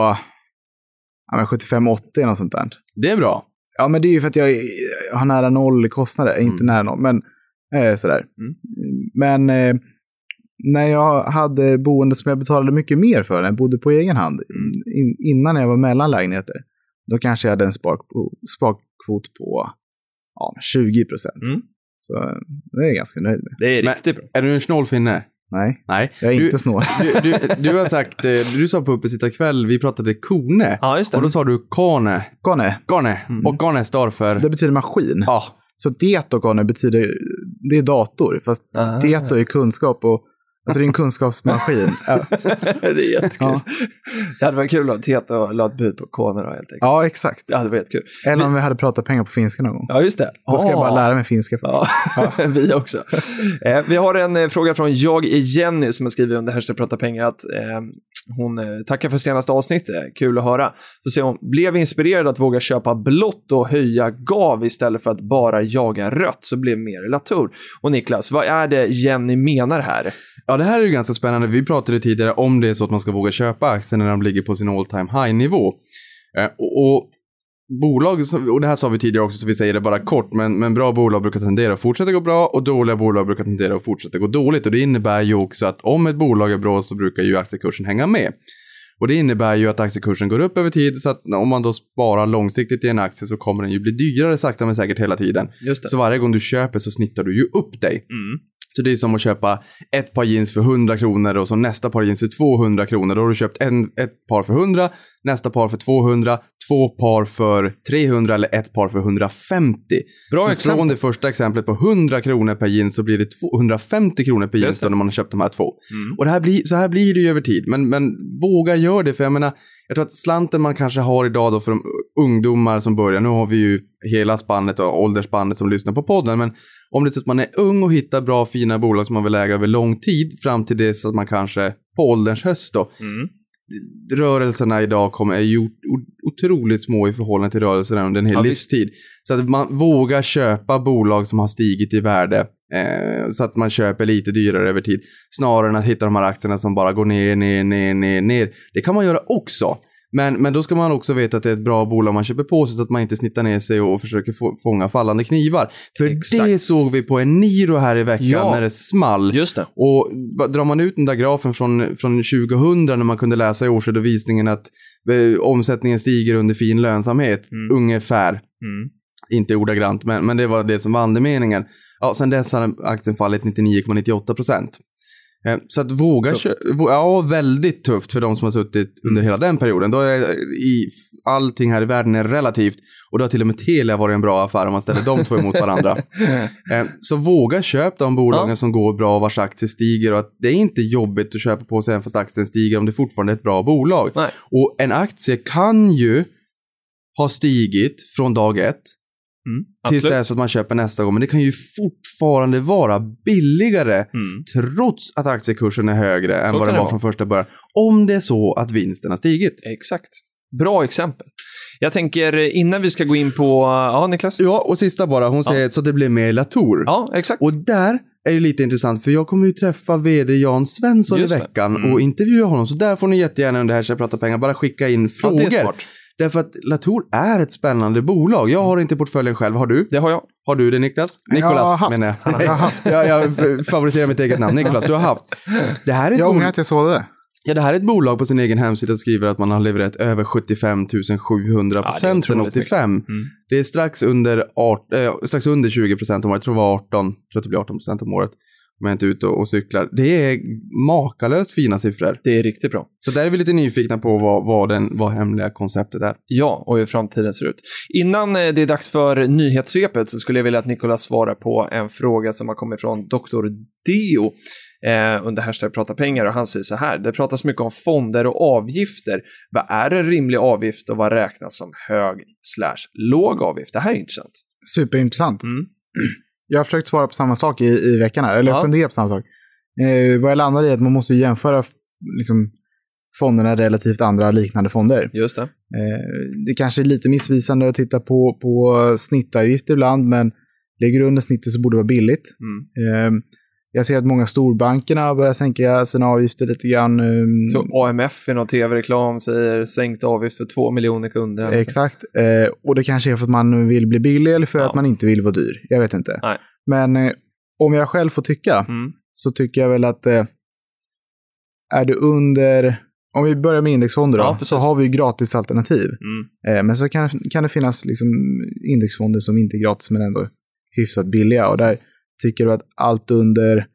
ja, men 75-80 eller något sånt där. Det är bra. Ja, men det är ju för att jag har nära noll kostnader. Inte Mm. nära noll, men eh, sådär. Mm. Men eh, när jag hade boende som jag betalade mycket mer för, när jag bodde på egen hand, in, innan jag var mellan lägenheter, då kanske jag hade en sparkvot, på ja, 20 procent. Mm. Så det är jag ganska nöjd med. Det är Men- riktigt bra. Är du en snål finne? Nej, Nej. jag är du, inte snål. Du, du, du har sagt, eh, du sa på uppesittarkväll, vi pratade kone. Ja, just det. Och då sa du kane. Gone, Gane. Och Gane står för... det betyder maskin. Ja. Så det och gone betyder, det är dator, fast Ah. det är kunskap och Alltså det är en kunskapsmaskin. *laughs* Det är jättekul. Ja. Det hade varit kul om Teta la ett bud på Kone då helt enkelt. ja, exakt. Det hade varit kul. Eller om vi hade pratat pengar på finska någon gång. Ja, just det. Då ska jag bara Ah. lära mig finska. Ja, *laughs* vi också. Eh, vi har en eh, fråga från Jag är Jenny som har skrivit under Hashtag prata pengar att eh, hon eh, tackar för senaste avsnittet, eh, kul att höra. Så säger hon, blev inspirerad att våga köpa blått och höja gav istället för att bara jaga rött, så blev mer latour. Och Niklas, vad är det Jenny menar här? Ja, det här är ju ganska spännande. Vi pratade tidigare om det är så att man ska våga köpa aktier när de ligger på sin all time high-nivå. Eh, och bolag, och det här sa vi tidigare också så vi säger det bara kort, men, men bra bolag brukar tendera att fortsätta gå bra och dåliga bolag brukar tendera att fortsätta gå dåligt. Och det innebär ju också att om ett bolag är bra så brukar ju aktiekursen hänga med. Och det innebär ju att aktiekursen går upp över tid så att om man då sparar långsiktigt i en aktie så kommer den ju bli dyrare sakta men säkert hela tiden. Så varje gång du köper så snittar du ju upp dig. Mm. Så det är som att köpa ett par jeans för 100 kronor och så nästa par jeans för 200 kronor. Då har du köpt en, ett par för 100, nästa par för 200, två par för 300 eller ett par för 150. Bra så exempel. från det första exemplet på 100 kronor per jeans så blir det 250 kronor per jeans då när man har köpt de här två. Mm. Och det här blir, så här blir det ju över tid. Men, men våga gör det, för jag menar, jag tror att slanten man kanske har idag då för de ungdomar som börjar, nu har vi ju hela spannet och åldersspannet som lyssnar på podden, men om det är så att man är ung och hittar bra fina bolag som man vill äga över lång tid, fram till det så att man kanske på ålderns höst då, Mm. rörelserna idag kommer, är ju otroligt små i förhållande till rörelserna under en hel Ja, livstid. Så att man vågar köpa bolag som har stigit i värde. Eh, så att man köper lite dyrare över tid. Snarare än att hitta de här aktierna som bara går ner, ner, ner, ner, ner. Det kan man göra också. Men, men då ska man också veta att det är ett bra bolag man köper på sig så att man inte snittar ner sig och försöker få, fånga fallande knivar. För Exakt. det såg vi på en Niro här i veckan Ja. när det small. Just det. Och drar man ut den där grafen från, från 2000 när man kunde läsa i årsredovisningen att eh, omsättningen stiger under fin lönsamhet, Mm. ungefär. Mm. Inte ordagrant, men, men det var det som var andemeningen. Ja, sen dess har aktien fallit 99,98 procent. Eh, Så att våga Tufft. köpa, ja väldigt tufft för de som har suttit under hela den perioden. Då är i, allting här i världen är relativt och då har till och med Telia varit en bra affär om man ställer de två emot varandra. *laughs* Eh, Så våga köp de bolagen Ja. som går bra och vars aktier stiger och att det är inte jobbigt att köpa på sig även fast aktien stiger om det fortfarande är ett bra bolag. Nej. Och en aktie kan ju ha stigit från dag ett Mm. tills dess att man köper nästa gång. Men det kan ju fortfarande vara billigare Mm. trots att aktiekursen är högre än Så vad den var från första början. Om det är så att vinsten har stigit. Exakt. Bra exempel. Jag tänker eh, innan vi ska gå in på, ja Niklas? Ja, och sista bara. Hon säger så att det blir mer Latour. Ja, exakt. Och där är det lite intressant, för jag kommer ju träffa vd Jan Svensson Just i veckan Mm. och intervjua honom. Så där får ni jättegärna under Hashtag prata pengar bara skicka in ja, frågor. smart. Därför att Latour är ett spännande bolag. Jag har inte portföljen själv. Har du? Det har jag. Har du det Niklas? Jag har Nikolas haft. menar jag. *laughs* Jag har haft. jag, favoriserar mitt eget namn. Niklas, du har haft. Det här är ett Jag ångrar bolag, att jag såg det. ja, det här är ett bolag på sin egen hemsida som skriver att man har levererat över 75 700 Ja, procent det är sedan otroligt 85. Mm. Det är strax under, art, eh, strax under 20 procent om året. Jag tror det var 18, jag tror att det blir 18 procent om året. Om jag inte är ute och, cyklar. Det är makalöst fina siffror. Det är riktigt bra. Så där är vi lite nyfikna på vad, vad, den, vad hemliga konceptet är. Ja, och hur framtiden ser ut. Innan eh, det är dags för nyhetssvepet så skulle jag vilja att Nikolas svarar på en fråga som har kommit från Dr. Deo eh, under hashtag prata pengar och han säger så här. Det pratas mycket om fonder och avgifter. Vad är en rimlig avgift och vad räknas som hög slash låg avgift? Det här är intressant. Superintressant. Mm. Jag har försökt svara på samma sak i, i veckan här, eller Ja. fundera på samma sak. Eh, vad jag landade i är att man måste jämföra liksom, fonderna relativt andra liknande fonder. Just det. Eh, det kanske är lite missvisande att titta på, på snittavgift ibland, men ligger du under snittet så borde det vara billigt. Mm. Eh, jag ser att många storbankerna börjar sänka sina avgifter lite grann. eh, Så AMF i någon tv-reklam säger sänkt avgift för två miljoner kunder. Alltså. Exakt. Eh, och det kanske är för att man vill bli billig eller för Ja. att man inte vill vara dyr. Jag vet inte. Nej. Men eh, om jag själv får tycka Mm. så tycker jag väl att eh, är du under, om vi börjar med indexfonder då, Ja, så har vi ju gratisalternativ. Mm. Eh, men så kan, kan det finnas liksom indexfonder som inte är gratis men ändå hyfsat billiga. Och där tycker du att allt under,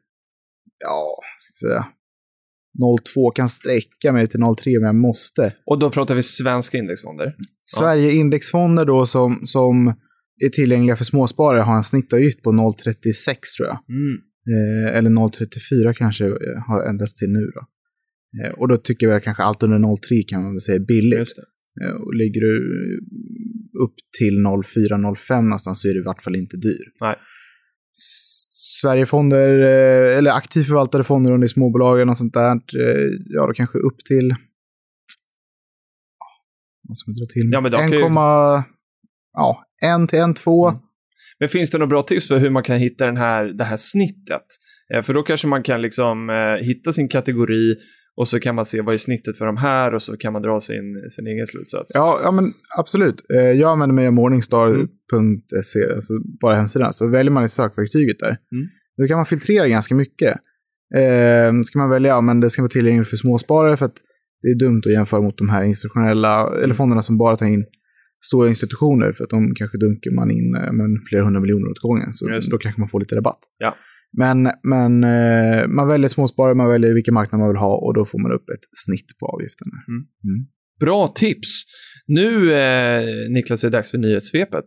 ja, ska jag säga, 0,2 kan sträcka mig till 0,3 men jag måste. Och då pratar vi svenska indexfonder. Sverige indexfonder då som, som är tillgängliga för småsparare har en snittavgift på 0,36 tror jag. Mm. Eh, eller 0,34 kanske eh, har ändrats till nu då. Eh, och då tycker jag kanske allt under 0,3 kan man väl säga är billigt. Eh, och ligger du upp till 0,4-0,5 någonstans så är det i vart fall inte dyr. Nej. Sverigefonder, eh, eller aktivt förvaltade fonder under småbolagen och sånt där, eh, ja då kanske upp till... Vad ska vi dra till? Ja, men då kan 1, ju- ja, 1 till 1, 2. Mm. Men finns det några bra tips för hur man kan hitta den här, det här snittet? Eh, för då kanske man kan liksom eh, hitta sin kategori och så kan man se vad är snittet för de här och så kan man dra sin, sin egen slutsats. Ja, ja, men absolut. Eh, Jag använder mig av morningstar.se, alltså bara hemsidan. Så väljer man i sökverktyget där. Mm. Då kan man filtrera ganska mycket. Eh, ska man välja, ja, men det ska vara tillgängligt för småsparare för att det är dumt att jämföra mot de här institutionella, eller fonderna som bara tar in stora institutioner för att de kanske dunkar man in eh, men, flera hundra miljoner åt gången. Så då kanske man får lite rabatt. Ja. Men, men eh, man väljer småsparare, man väljer vilken marknad man vill ha och då får man upp ett snitt på avgiften. Bra tips! Nu, eh, Niklas, är det dags för nyhetssvepet.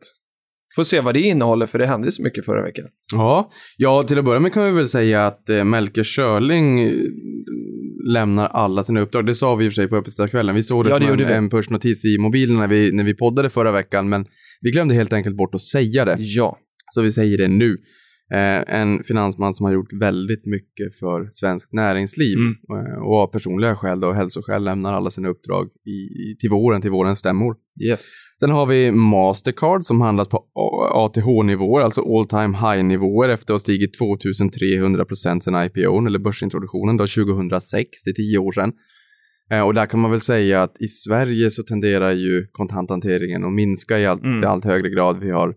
Får se vad det innehåller, för det hände så mycket förra veckan. Ja, ja till att börja med kan vi väl säga att eh, Melker Schörling eh, lämnar alla sina uppdrag. Det sa vi i och för sig på Öppetstadskvällen. Vi såg det Ja, det som en, en pushnotis i mobilen när vi, när vi poddade förra veckan, men vi glömde helt enkelt bort att säga det. Ja. Så vi säger det nu. Eh, en finansman som har gjort väldigt mycket för svenskt näringsliv Mm. eh, och av personliga skäl och hälsoskäl lämnar alla sina uppdrag i, till våren, till vårens stämmor. Yes. Sen har vi Mastercard som handlas på ATH-nivåer, alltså all time high-nivåer efter att ha stigit 2300 procent sedan IPO, eller börsintroduktionen då 2006, det är tio år sedan. Eh, Och där kan man väl säga att i Sverige så tenderar ju kontanthanteringen att minska i allt, Mm. i allt högre grad. Vi har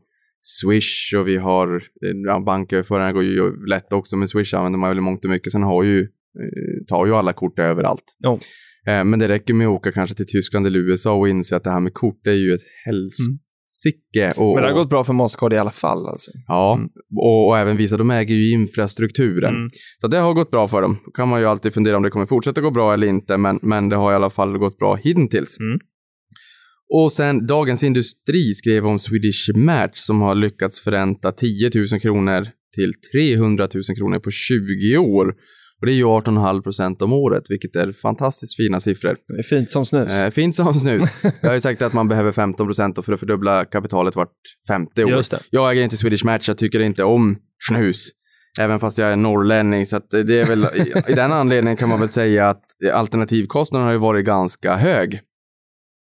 Swish och vi har, eh, ja, banköverföringar går ju lätt också, men Swish använder man väl mångt och mycket. Sen har ju, eh, tar ju alla kort överallt. Eh, Men det räcker med att åka kanske till Tyskland eller USA och inse att det här med kort det är ju ett helsike. Och, Mm. Men det har och- gått bra för Mastercard i alla fall. Alltså. Ja, Mm. och, och även visa, de äger ju infrastrukturen. Mm. Så det har gått bra för dem. Då kan man ju alltid fundera om det kommer fortsätta gå bra eller inte, men, men det har i alla fall gått bra hittills. Och sen Dagens Industri skrev om Swedish Match som har lyckats förränta 10 000 kronor till 300 000 kronor på 20 år. Och det är ju 18,5 procent om året, vilket är fantastiskt fina siffror. Det är fint som snus. Eh, fint som snus. *laughs* Jag har ju sagt att man behöver 15 procent för att fördubbla kapitalet vart femte år. Just det. Jag äger inte Swedish Match, jag tycker inte om snus. Även fast jag är norrlänning, så det är väl, i, i den anledningen kan man väl säga att alternativkostnaden har ju varit ganska hög.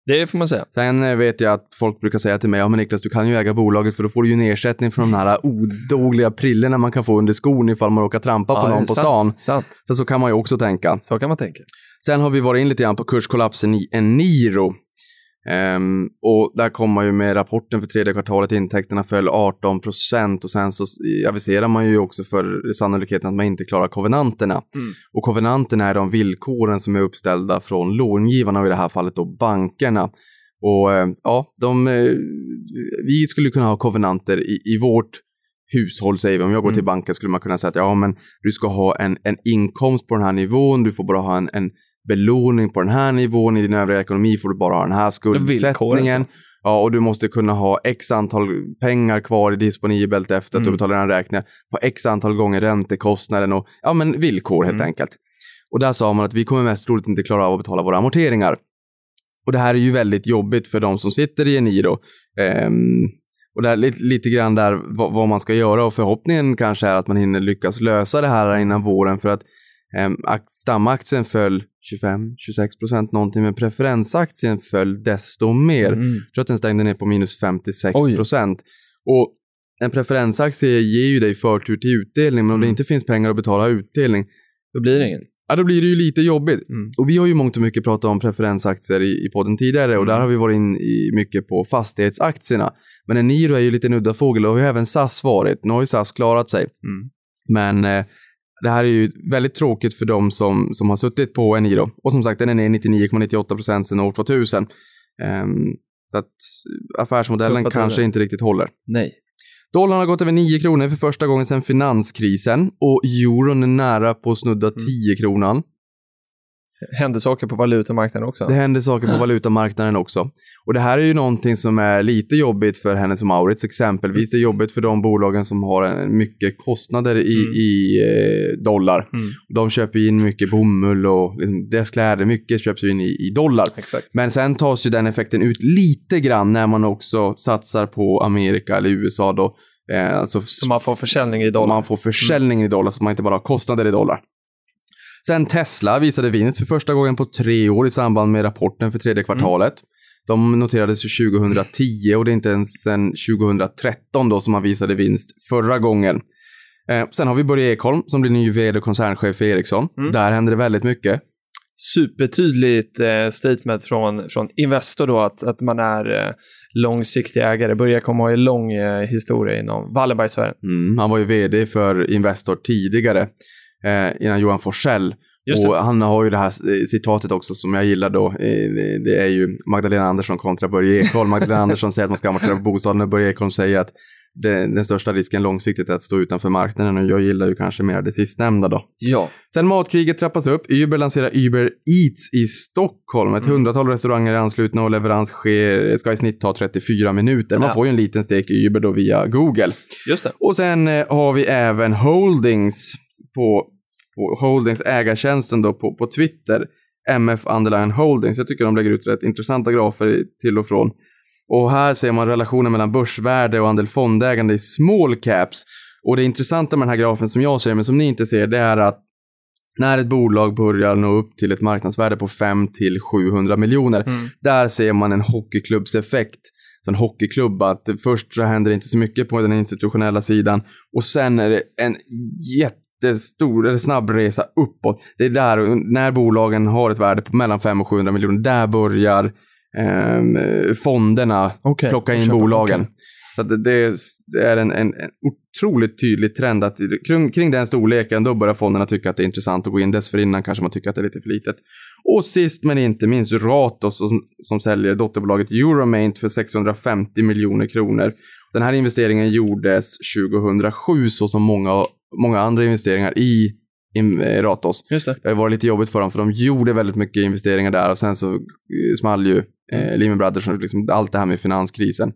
Det får man säga. Sen eh, vet jag att folk brukar säga till mig, ja men Niklas du kan ju äga bolaget för då får du ju en ersättning från de här odogliga prillorna man kan få under skon ifall man råkar trampa på Ja, någon på sant, stan. Sant. Så, så kan man ju också tänka. Så kan man tänka. Sen har vi varit in lite grann på kurskollapsen i Eniro. Ehm, och där kom man ju med rapporten för tredje kvartalet, intäkterna föll 18 procent och sen så aviserar man ju också för sannolikheten att man inte klarar kovenanterna. Mm. Och kovenanterna är de villkoren som är uppställda från långivarna och i det här fallet då bankerna. Och eh, ja, de, eh, vi skulle kunna ha kovenanter i, i vårt hushåll, säger vi. Om jag går till Mm. banken skulle man kunna säga att ja, men du ska ha en, en inkomst på den här nivån, du får bara ha en, en belåning på den här nivån, i din övriga ekonomi får du bara ha den här skuldsättningen. alltså. Ja, och du måste kunna ha x antal pengar kvar i disponibelt efter att du Mm. betalar dina räkningar på x antal gånger räntekostnaden och ja, men villkor helt Mm. enkelt. Och där sa man att vi kommer mest troligt inte klara av att betala våra amorteringar. Och det här är ju väldigt jobbigt för de som sitter i Eniro. Ehm, och det är lite, lite grann där vad, vad man ska göra och förhoppningen kanske är att man hinner lyckas lösa det här innan våren för att stamaktien föll 25-26 procent någonting men preferensaktien föll desto mer. Mm. Jag tror att den stängde ner på minus 56 Oj. procent. Och en preferensaktie ger ju dig förtur till utdelning men om det Mm. inte finns pengar att betala utdelning Då blir det ingen. Ja, då blir det ju lite jobbigt. Mm. Och vi har ju mångt och mycket pratat om preferensaktier i, i podden tidigare och Mm. där har vi varit in i mycket på fastighetsaktierna. Men Eniro är ju lite en udda fågel och har ju även SAS varit. Nu har ju SAS klarat sig. Mm. Men eh, det här är ju väldigt tråkigt för de som, som har suttit på Eniro. Och som sagt, den är ner 99,98% sedan år 2000. Ehm, så att affärsmodellen Tuffa kanske inte riktigt håller. Nej. Dollarn har gått över 9 kronor för första gången sedan finanskrisen och euron är nära på att snudda 10 kronan. Hände saker på valutamarknaden också. Det händer saker på valutamarknaden också. Och det här är ju någonting som är lite jobbigt för Hennes och Mauritz exempelvis. Det är jobbigt för de bolagen som har mycket kostnader i, Mm. i eh, dollar. Mm. De köper in mycket bomull och liksom, deras kläder, mycket köps in i, i dollar. Exakt. Men sen tas ju den effekten ut lite grann när man också satsar på Amerika eller USA då. Eh, alltså Så man får försäljning i dollar. man får försäljning i dollar så man inte bara har kostnader i dollar. Sen Tesla visade vinst för första gången på tre år i samband med rapporten för tredje kvartalet. De noterades ju 2010 och det är inte ens sen 2013 då som man visade vinst förra gången. Eh, sen har vi Börje Ekholm som blir ny vd och koncernchef för Ericsson. Mm. Där händer det väldigt mycket. Supertydligt eh, statement från, från Investor då att, att man är eh, långsiktig ägare. Börjar komma ha en lång eh, historia inom Wallenbergsfären. Mm, han var ju vd för Investor tidigare, eh, innan Johan Forsell. Och han har ju det här eh, citatet också som jag gillar då. Eh, det- är ju Magdalena Andersson kontra Börje Ekholm. Magdalena Andersson säger att man ska amortera på bostaden och Börje Ekholm säger att det, den största risken långsiktigt är att stå utanför marknaden och jag gillar ju kanske mer det sistnämnda då. Ja. Sen matkriget trappas upp. Uber lanserar Uber Eats i Stockholm. Ett Mm. hundratal restauranger är anslutna och leverans sker, ska i snitt ta 34 minuter. Man Ja. får ju en liten stek i Uber då via Google. Just det. Och sen eh, har vi även Holdings på Holdings ägartjänsten då på, på Twitter. MF Underline Holdings. Jag tycker de lägger ut rätt intressanta grafer till och från. Och här ser man relationen mellan börsvärde och andel fondägande i small caps. Och det intressanta med den här grafen som jag ser, men som ni inte ser, det är att när ett bolag börjar nå upp till ett marknadsvärde på 5 till 700 miljoner, Mm. där ser man en hockeyklubbseffekt. Så en hockeyklubb, att först så händer det inte så mycket på den institutionella sidan och sen är det en jättestor, eller snabb resa uppåt. Det är där, när bolagen har ett värde på mellan 500 och 700 miljoner, där börjar ehm, fonderna Okej. plocka in bolagen. okej. Så det är en, en, en otroligt tydlig trend att kring, kring den storleken då börjar fonderna tycka att det är intressant att gå in. Dessförinnan kanske man tycker att det är lite för litet. Och sist men inte minst Ratos som, som säljer dotterbolaget Euromaint för 650 miljoner kronor. Den här investeringen gjordes 2007 så som många, många andra investeringar i eh, Ratos. Just det. Det var lite jobbigt för dem för de gjorde väldigt mycket investeringar där och sen så eh, small ju eh, Lehman Brothers och liksom allt det här med finanskrisen.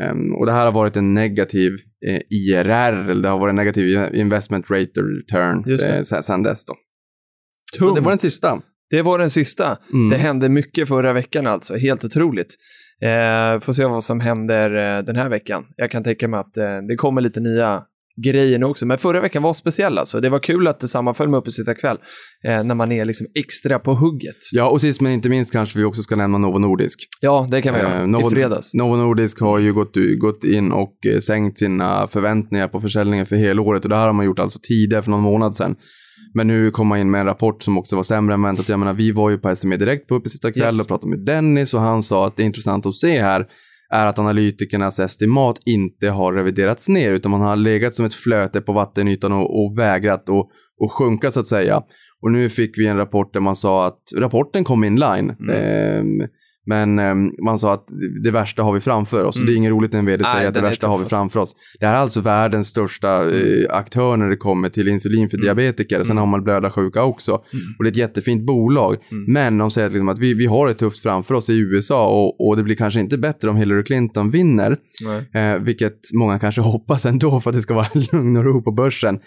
Ehm, och det här har varit en negativ eh, IRR, eller det har varit en negativ investment rate return eh, sen, sen dess då. Så det var den sista. Det var den sista. Mm. Det hände mycket förra veckan alltså, helt otroligt. Eh, får se vad som händer eh, den här veckan. Jag kan tänka mig att eh, det kommer lite nya grejerna också. Men förra veckan var speciell alltså. Det var kul att det sammanföll med uppesittarkväll eh, när man är liksom extra på hugget. Ja, och sist men inte minst kanske vi också ska nämna Novo Nordisk. Ja, det kan vi göra. Eh, Novo, I fredags. Novo Nordisk har ju gått, gått in och eh, sänkt sina förväntningar på försäljningen för helåret och det här har man gjort alltså tidigare för någon månad sedan. Men nu kom man in med en rapport som också var sämre än väntat. Jag menar, vi var ju på SME Direkt på uppesittarkväll Yes. och pratade med Dennis och han sa att det är intressant att se här är att analytikernas estimat inte har reviderats ner utan man har legat som ett flöte på vattenytan och, och vägrat att och sjunka så att säga. Och nu fick vi en rapport där man sa att rapporten kom in line. Ehm, men ehm, man sa att det värsta har vi framför oss. Och det är inget roligt när en vd Nej, säger att det värsta har vi alltså. framför oss. Det här är alltså världens största eh, aktör när det kommer till insulin för diabetiker. Sen har man blödarsjuka också. Och det är ett jättefint bolag. Men de säger liksom att vi, vi har det tufft framför oss i USA och, och det blir kanske inte bättre om Hillary Clinton vinner. Eh, vilket många kanske *laughs* hoppas ändå för att det ska vara *laughs* lugn och ro på börsen.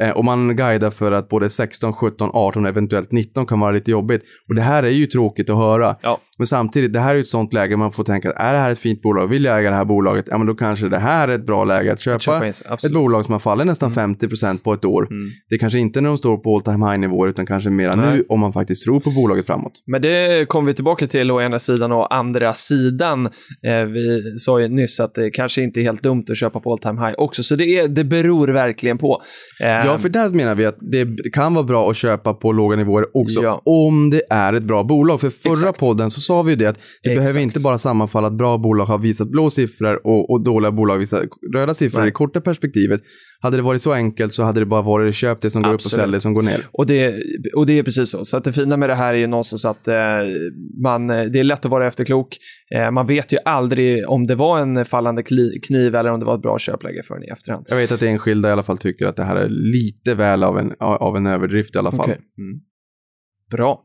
Eh, och man guidar för att både 16, 17, 18 och eventuellt 19 kan vara lite jobbigt. Och det här är ju tråkigt att höra. Ja. Men samtidigt, det här är ju ett sånt läge man får tänka är det här ett fint bolag, vill jag äga det här bolaget, ja men då kanske det här är ett bra läge att köpa, Köpa ett bolag som har fallit nästan 50% på ett år. Det är kanske inte när de står på all time high nivåer utan kanske mera Nej. nu om man faktiskt tror på bolaget framåt. Men det kommer vi tillbaka till å ena sidan och andra sidan. Eh, vi sa ju nyss att det kanske inte är helt dumt att köpa på all time high också, så det, är, det beror verkligen på. Eh, Ja, för där menar vi att det kan vara bra att köpa på låga nivåer också, Ja. om det är ett bra bolag. För förra Exakt. podden så sa vi ju det att det Exakt. behöver inte bara sammanfalla att bra bolag har visat blå siffror och, och dåliga bolag visar röda siffror Nej. i korta perspektivet. Hade det varit så enkelt så hade det bara varit köp det som går upp och Absolut. sälj det som går ner. Och det, och det är precis så. Så att det fina med det här är ju någonstans att eh, man, det är lätt att vara efterklok. Eh, man vet ju aldrig om det var en fallande kniv eller om det var ett bra köpläge för den i efterhand. Jag vet att enskilda i alla fall tycker att det här är lite väl av en, av en överdrift i alla fall. Okej. Mm. Bra.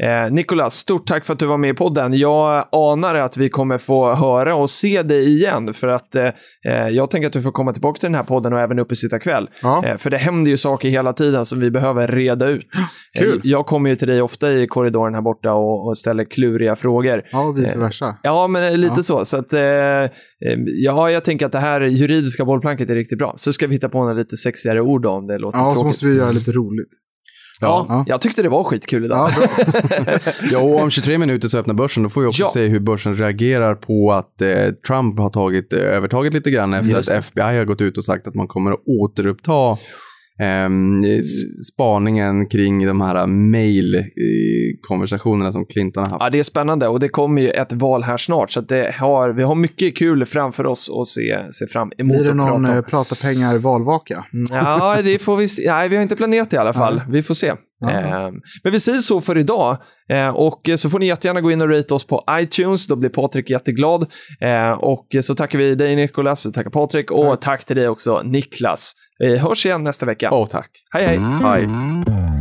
Mm. Eh, Nikolas, stort tack för att du var med i podden. Jag anar att vi kommer få höra och se dig igen för att eh, eh, jag tänker att du får komma tillbaka till den här podden och även upp i sitta kväll. Ja. Eh, för det händer ju saker hela tiden som vi behöver reda ut. Kul. Eh, jag kommer ju till dig ofta i korridoren här borta och, och ställer kluriga frågor. Ja, och vice versa. Ja, men eh, lite Ja. så. Så att, eh, eh, ja, jag tänker att det här juridiska bollplanket är riktigt bra. Så ska vi hitta på några lite sexigare ord då, om det låter Ja, och så tråkigt. måste vi göra lite roligt. Ja, Ja. jag tyckte det var skitkul idag. Ja. *laughs* Ja, och om 23 minuter så öppnar börsen. Då får vi också Ja. se hur börsen reagerar på att eh, Trump har tagit eh, övertaget lite grann efter Just att. FBI har gått ut och sagt att man kommer att återuppta ehm, spaningen kring de här mail-konversationerna som Clinton har haft. Ja, det är spännande och det kommer ju ett val här snart. Så att det har, vi har mycket kul framför oss att se, se fram emot Blir det någon prata eh, prata pengar valvaka? Ja, det får vi se. Nej, vi har inte planerat det i alla fall. Vi får se. Ja. Eh, men vi säger så för idag. Eh, och så får ni jättegärna gå in och rate oss på iTunes. Då blir Patrik jätteglad. Eh, och så tackar vi dig Nikolas, vi tackar Patrik och tack till dig också Niklas. Vi hörs igen nästa vecka. Åh, tack. Hej hej! Hej.